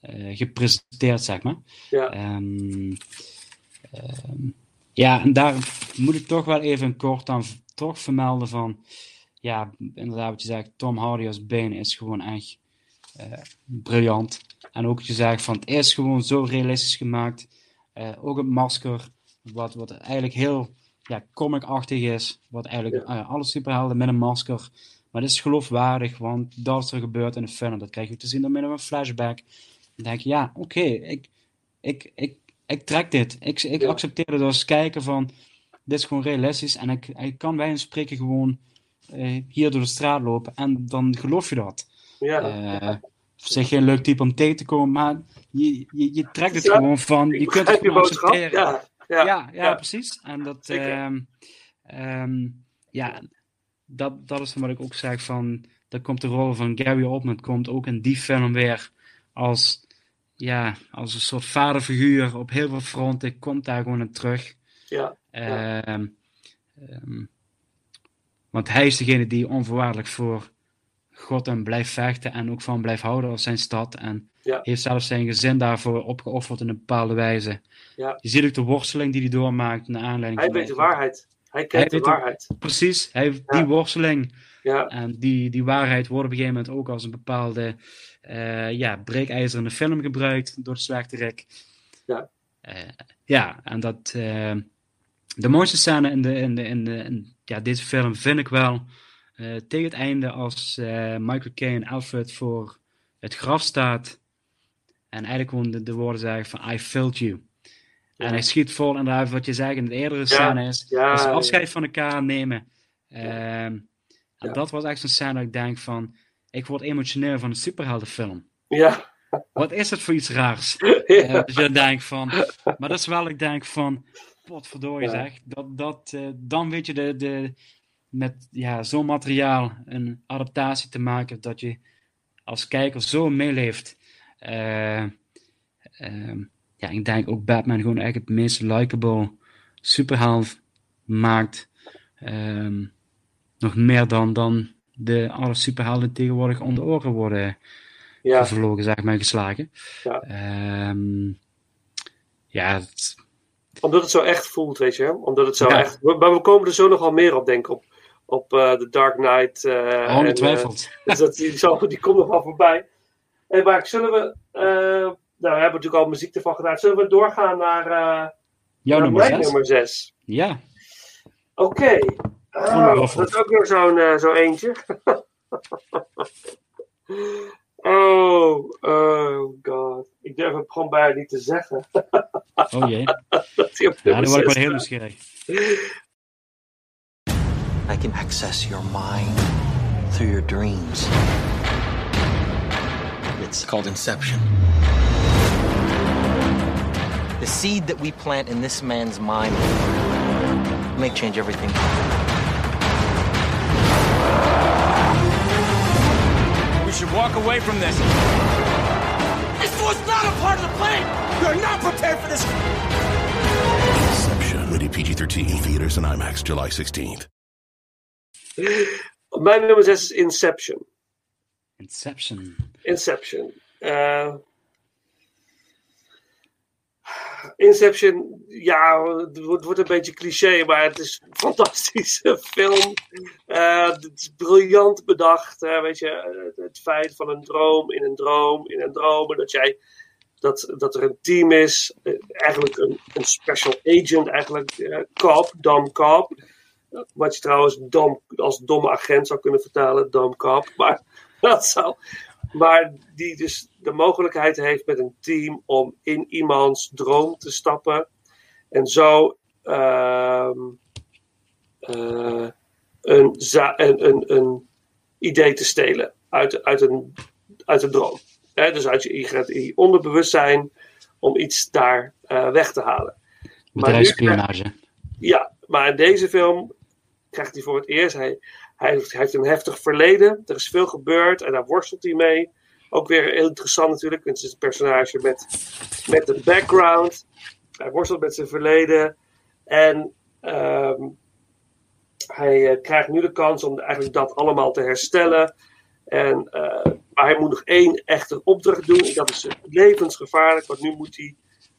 eh, gepresenteerd, zeg maar. Ja. Ehm, ehm, ja, en daar moet ik toch wel even kort aan toch vermelden van, ja, inderdaad wat je zegt, Tom Hardy als Bane is gewoon echt briljant. En ook wat je zegt van, het is gewoon zo realistisch gemaakt. Ook het masker, wat, wat eigenlijk heel ja, comic-achtig is, wat eigenlijk eh, alle superhelden met een masker. Maar het is geloofwaardig, want dat is er gebeurd in de film. Dat krijg je te zien door middel van een flashback. Dan denk je, ja, oké, ik, ik, ik, ik trek dit. Ik, ik Ja. accepteer het als kijken van, dit is gewoon realistisch. En ik, ik kan bij een spreken gewoon eh, hier door de straat lopen en dan geloof je dat. Ja. Eh, op zich geen leuk type om tegen te komen, maar je, je, je trekt het Ja, gewoon van, je kunt het gewoon accepteren. Ja, ja, ja, precies. En dat, ehm, ehm, ja, dat, dat is wat ik ook zeg van, dan komt de rol van Gary Oldman komt ook in die film weer als, ja, als een soort vaderfiguur op heel veel fronten, komt daar gewoon in terug. Ja. ehm, want hij is degene die onvoorwaardelijk voor Gotham blijft vechten en ook van blijft houden als zijn stad. En Ja. heeft zelfs zijn gezin daarvoor opgeofferd in een bepaalde wijze. Ja. Je ziet ook de worsteling die hij doormaakt naar aanleiding Hij van weet de waarheid. Hij kent de waarheid. Precies, hij heeft Ja. die worsteling. Ja. En die, die waarheid wordt op een gegeven moment ook als een bepaalde eh, ja, breekijzer in de film gebruikt door de slechterik. Ja. Eh, ja, en dat. eh, de mooiste scène in, de, in, de, in, de, in ja, deze film vind ik wel eh, tegen het einde als eh, Michael Caine Alfred voor het graf staat en eigenlijk gewoon de, de woorden zeggen van I felt you. En hij schiet vol inderdaad wat je zei in de eerdere scène is, ja, ze ja. afscheid van elkaar nemen. Ehm, en dat was echt zo'n scène dat ik denk van, ik word emotioneel van een superheldenfilm. Ja. Wat is het voor iets raars? Dus je denkt van, maar dat is wel, ik denk van, potverdorie zeg, dat, dat, dan weet je de, de, met ja, zo'n materiaal een adaptatie te maken dat je als kijker zo meeleeft. Eh, ehm, ja, ik denk ook Batman gewoon eigenlijk het meest likable superheld maakt. Ehm, nog meer dan, dan de alle superhelden tegenwoordig om de oren worden Ja. gevlogen, zeg maar, geslagen. Ja. Ehm, ja, het- Omdat het zo echt voelt, weet je. Omdat het zo Ja. echt... Maar we komen er zo nogal meer op, denk ik. Op, op eh, The Dark Knight. eh, Ongetwijfeld. eh, dus dat, die, zo, die komt nog wel voorbij. En maar zullen we... nou, we hebben natuurlijk al muziek ervan gedaan. Zullen we doorgaan naar, Jouw naar nummer mijn zes? nummer 6? ja. Oké. Ah, dat is ook weer zo'n zo eentje. oh, oh god. Ik durf het gewoon bijna niet te zeggen. Oh jee. Dat Ja, dan word ik wel heel nieuwsgierig. I can access your mind through your dreams. It's called Inception. The seed that we plant in this man's mind may change everything. We should walk away from this. This was not a part of the plan! You're not prepared for this! Inception, rated PG-13, theaters and IMAX, July 16th. Mijn nummer 6 is Inception. Inception. Inception. Uh, Inception, ja, het wordt, wordt, een beetje cliché, maar het is een fantastische film. Uh, het is briljant bedacht, hè, weet je, het feit van een droom in een droom in een droom. En dat jij, dat, dat er een team is, eigenlijk een, een special agent, eigenlijk uh, cop, Dom Cop. Wat je trouwens dom, als domme agent zou kunnen vertalen, Dom Cop. Maar dat zou. Maar die dus de mogelijkheid heeft met een team om in iemands droom te stappen. En zo uh, uh, een, een, een, een, idee te stelen uit, uit, een, uit een droom. He, dus uit je, je onderbewustzijn om iets daar uh, weg te halen. Bedrijfsspionage. Ja, maar in deze film krijgt hij voor het eerst. Hij, hij, heeft, een heftig verleden. Er is veel gebeurd en daar worstelt hij mee. Ook weer heel interessant natuurlijk. Het is een personage met, met een background. Hij worstelt met zijn verleden. En um, hij uh, krijgt nu de kans om eigenlijk dat allemaal te herstellen. En, uh, maar hij moet nog één echte opdracht doen. En dat is levensgevaarlijk. Want nu moet hij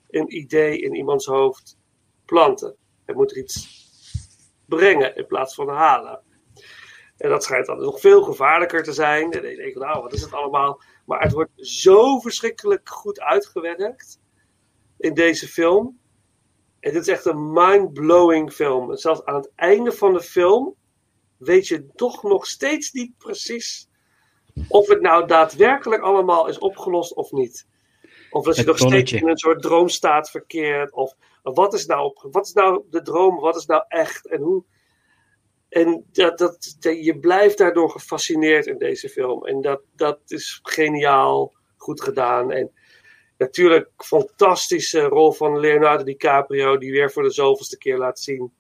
een idee in iemands hoofd planten. Hij moet er iets brengen in plaats van halen. En dat schijnt dan nog veel gevaarlijker te zijn. En dan denk nou, wat is het allemaal? Maar het wordt zo verschrikkelijk goed uitgewerkt in deze film. En dit is echt een mind-blowing film. En zelfs aan het einde van de film weet je toch nog steeds niet precies of het nou daadwerkelijk allemaal is opgelost of niet. Of dat je nog steeds in een soort droomstaat verkeert. Of wat is, nou, wat is nou de droom? Wat is nou echt? En hoe. En dat, dat, je blijft daardoor gefascineerd in deze film. En dat, dat is geniaal goed gedaan. En natuurlijk fantastische rol van Leonardo DiCaprio, die weer voor de zoveelste keer laat zien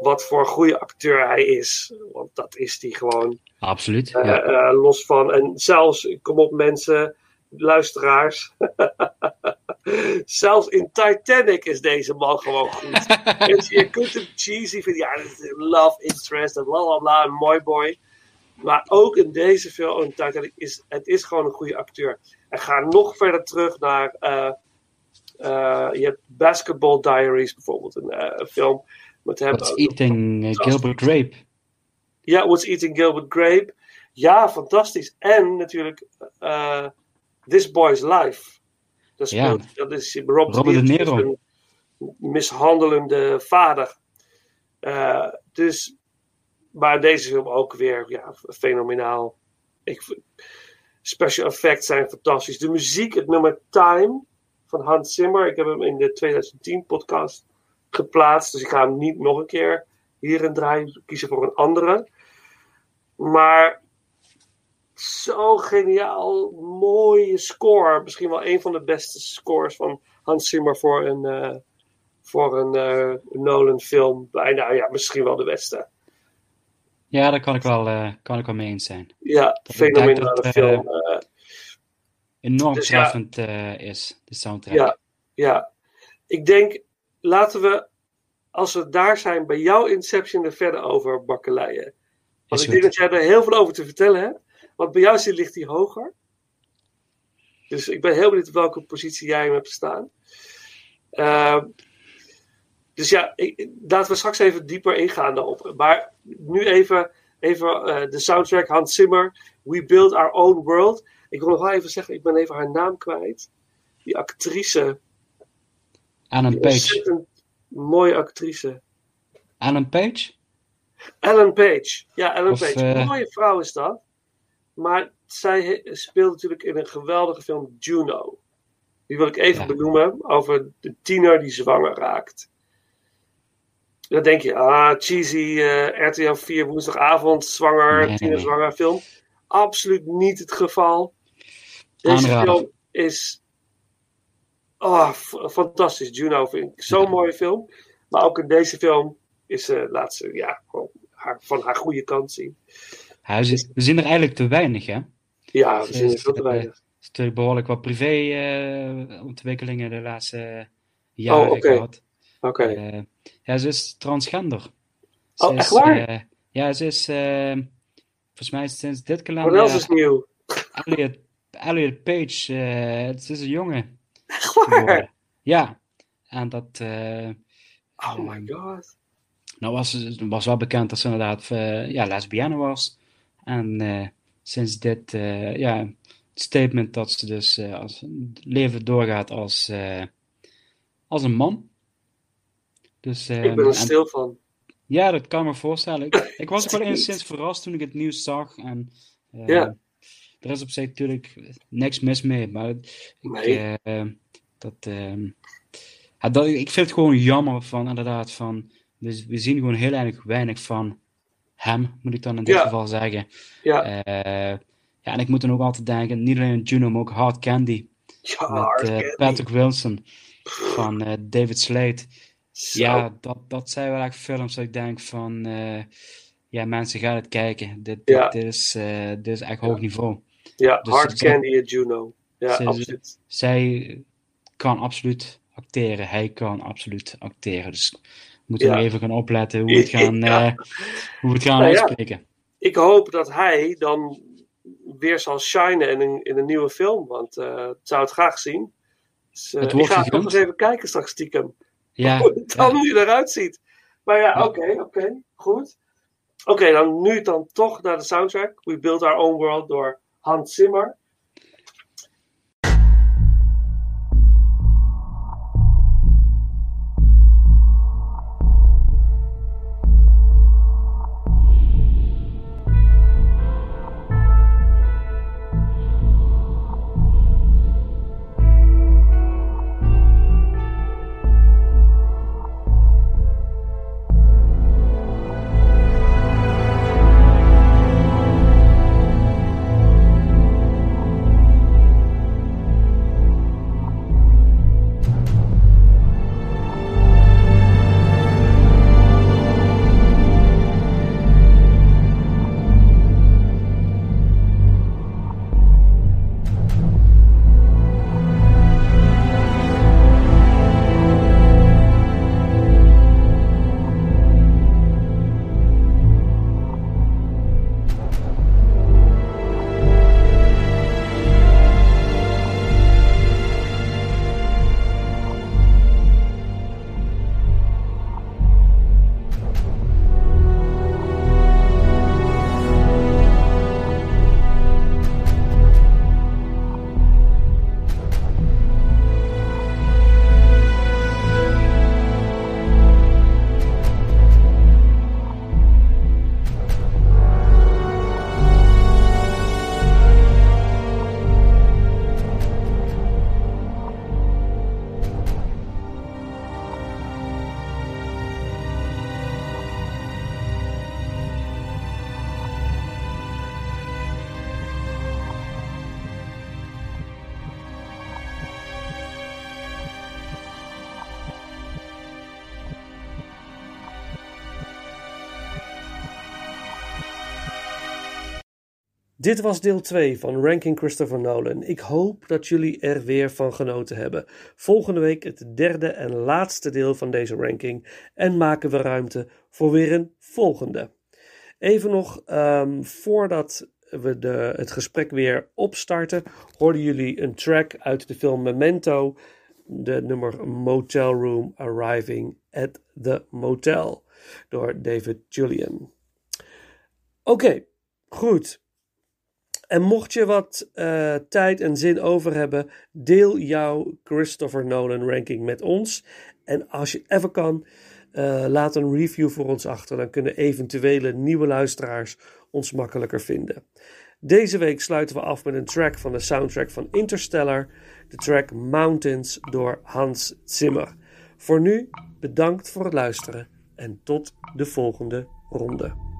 wat voor een goede acteur hij is. Want dat is hij gewoon. Absoluut. Uh, ja. uh, los van. En zelfs, kom op mensen, luisteraars. Zelfs in Titanic is deze man gewoon goed. dus je kunt hem cheesy vinden. Ja, love interest en bla bla bla. Een mooi boy. Maar ook in deze film, in Titanic, is het is gewoon een goede acteur. En ga nog verder terug naar. Uh, uh, je hebt Basketball Diaries bijvoorbeeld, een, uh, een film met hem. What's Eating Gilbert Grape? Ja, What's Eating Gilbert Grape. Ja, fantastisch. En natuurlijk This Boy's Life. Dat, speelt, ja. dat is Rob Robert De Niro. Een mishandelende vader. Uh, dus, maar deze film ook weer ja, fenomenaal. Ik, special effects zijn fantastisch. De muziek, het nummer Time van Hans Zimmer. Ik heb hem in de 2010 podcast geplaatst. Dus ik ga hem niet nog een keer hierin draaien. Kiezen voor een andere. Maar zo geniaal, mooie score. Misschien wel een van de beste scores van Hans Zimmer voor een, uh, voor een uh, Nolan film. Bijna, ja, misschien wel de beste. Ja, daar kan ik wel, uh, kan ik wel mee eens zijn. Ja, fenomenale film. enorm dus treffend ja, is, de soundtrack. Ja, ja, ik denk, laten we, als we daar zijn, bij jouw Inception er verder over bakkeleien. Want ik denk dat jij er heel veel over te vertellen hebt. Want bij jou ligt hij hoger. Dus ik ben heel benieuwd op welke positie jij hem hebt staan. Uh, dus ja, ik, laten we straks even dieper ingaan daarop. Maar nu even, even uh, de soundtrack Hans Zimmer. We Build Our Own World. Ik wil nog wel even zeggen, ik ben even haar naam kwijt. Die actrice. Ellen Page. mooie actrice. Ellen Page? Ellen Page. Ja, Ellen Of, Page. Een mooie vrouw is dat. Maar zij speelt natuurlijk in een geweldige film Juno. Die wil ik even Ja. benoemen over de tiener die zwanger raakt. Dan denk je, ah, cheesy eh, RTL 4 woensdagavond, zwanger, Nee. tiener zwanger film. Absoluut niet het geval. Deze film is oh, fantastisch. Juno vind ik zo'n mooie film. Maar ook in deze film is ze, laat ze ja, gewoon haar, van haar goede kant zien. We zien er eigenlijk te weinig, hè? Ja, we Ze zien er is, veel te eh, weinig. is natuurlijk behoorlijk wat privé-ontwikkelingen de laatste jaren Oh, oké. gehad. Oké. Eh, ja, ze is transgender. Ze Oh, is, echt waar? eh, ja, ze is eh, volgens mij sinds dit Wat kalender. else is nieuw? Elliot, Elliot Page, eh, het is een jongen. Echt waar? Ja, en dat. eh, Oh my god. nou was, was wel bekend dat ze inderdaad eh, ja, lesbienne was. En eh, sinds dit eh, ja, statement dat ze dus eh, als leven doorgaat als, als een man. Dus, Ik eh, ben er en- stil van. ja, dat kan me voorstellen. Ik, ik was ook wel enigszins verrast toen ik het nieuws zag. En, Ja. Er is op zich natuurlijk niks mis mee, maar ik, Nee. eh, dat, ehm, dat, ik vind het gewoon jammer van, inderdaad, van, we, we zien gewoon heel erg weinig van hem, moet ik dan in dit Ja. geval zeggen. Ja. Eh, ja, en ik moet dan ook altijd denken, niet alleen Juno, maar ook Hard Candy. Ja, met Hard eh, Candy. Patrick Wilson van eh, David Slade. Zo. Ja, dat, dat zijn wel echt films dat ik denk van, ja, mensen gaan het kijken. Dit, dit, is, dit is echt hoog niveau. Ja, Dus Hard Candy en Juno. Ja, ze- absoluut. Zij kan absoluut acteren. Hij kan absoluut acteren. Dus moeten nog even gaan opletten hoe we het gaan, eh, hoe we het gaan Nou uitspreken. Ik hoop dat hij dan weer zal shinen in een, in een nieuwe film. Want eh ik zou het graag zien. Dus, Het ik ga nog eens even kijken straks stiekem. Ja, Hoe het dan ja. nu eruit ziet. Maar ja, oké, oké. goed. Oké, dan nu dan toch naar de soundtrack. We Build Our Own World door Hans Zimmer. Dit was deel 2 van Ranking Christopher Nolan. Ik hoop dat jullie er weer van genoten hebben. Volgende week het derde en laatste deel van deze ranking en maken we ruimte voor weer een volgende. Even nog, ehm, voordat we de, het gesprek weer opstarten, hoorden jullie een track uit de film Memento, de nummer Motel Room Arriving at the Motel door David Julian. Oké, goed. En mocht je wat eh, tijd en zin over hebben, deel jouw Christopher Nolan ranking met ons. En als je even kan, eh, laat een review voor ons achter. Dan kunnen eventuele nieuwe luisteraars ons makkelijker vinden. Deze week sluiten we af met een track van de soundtrack van Interstellar, de track Mountains door Hans Zimmer. Voor nu, bedankt voor het luisteren en tot de volgende ronde.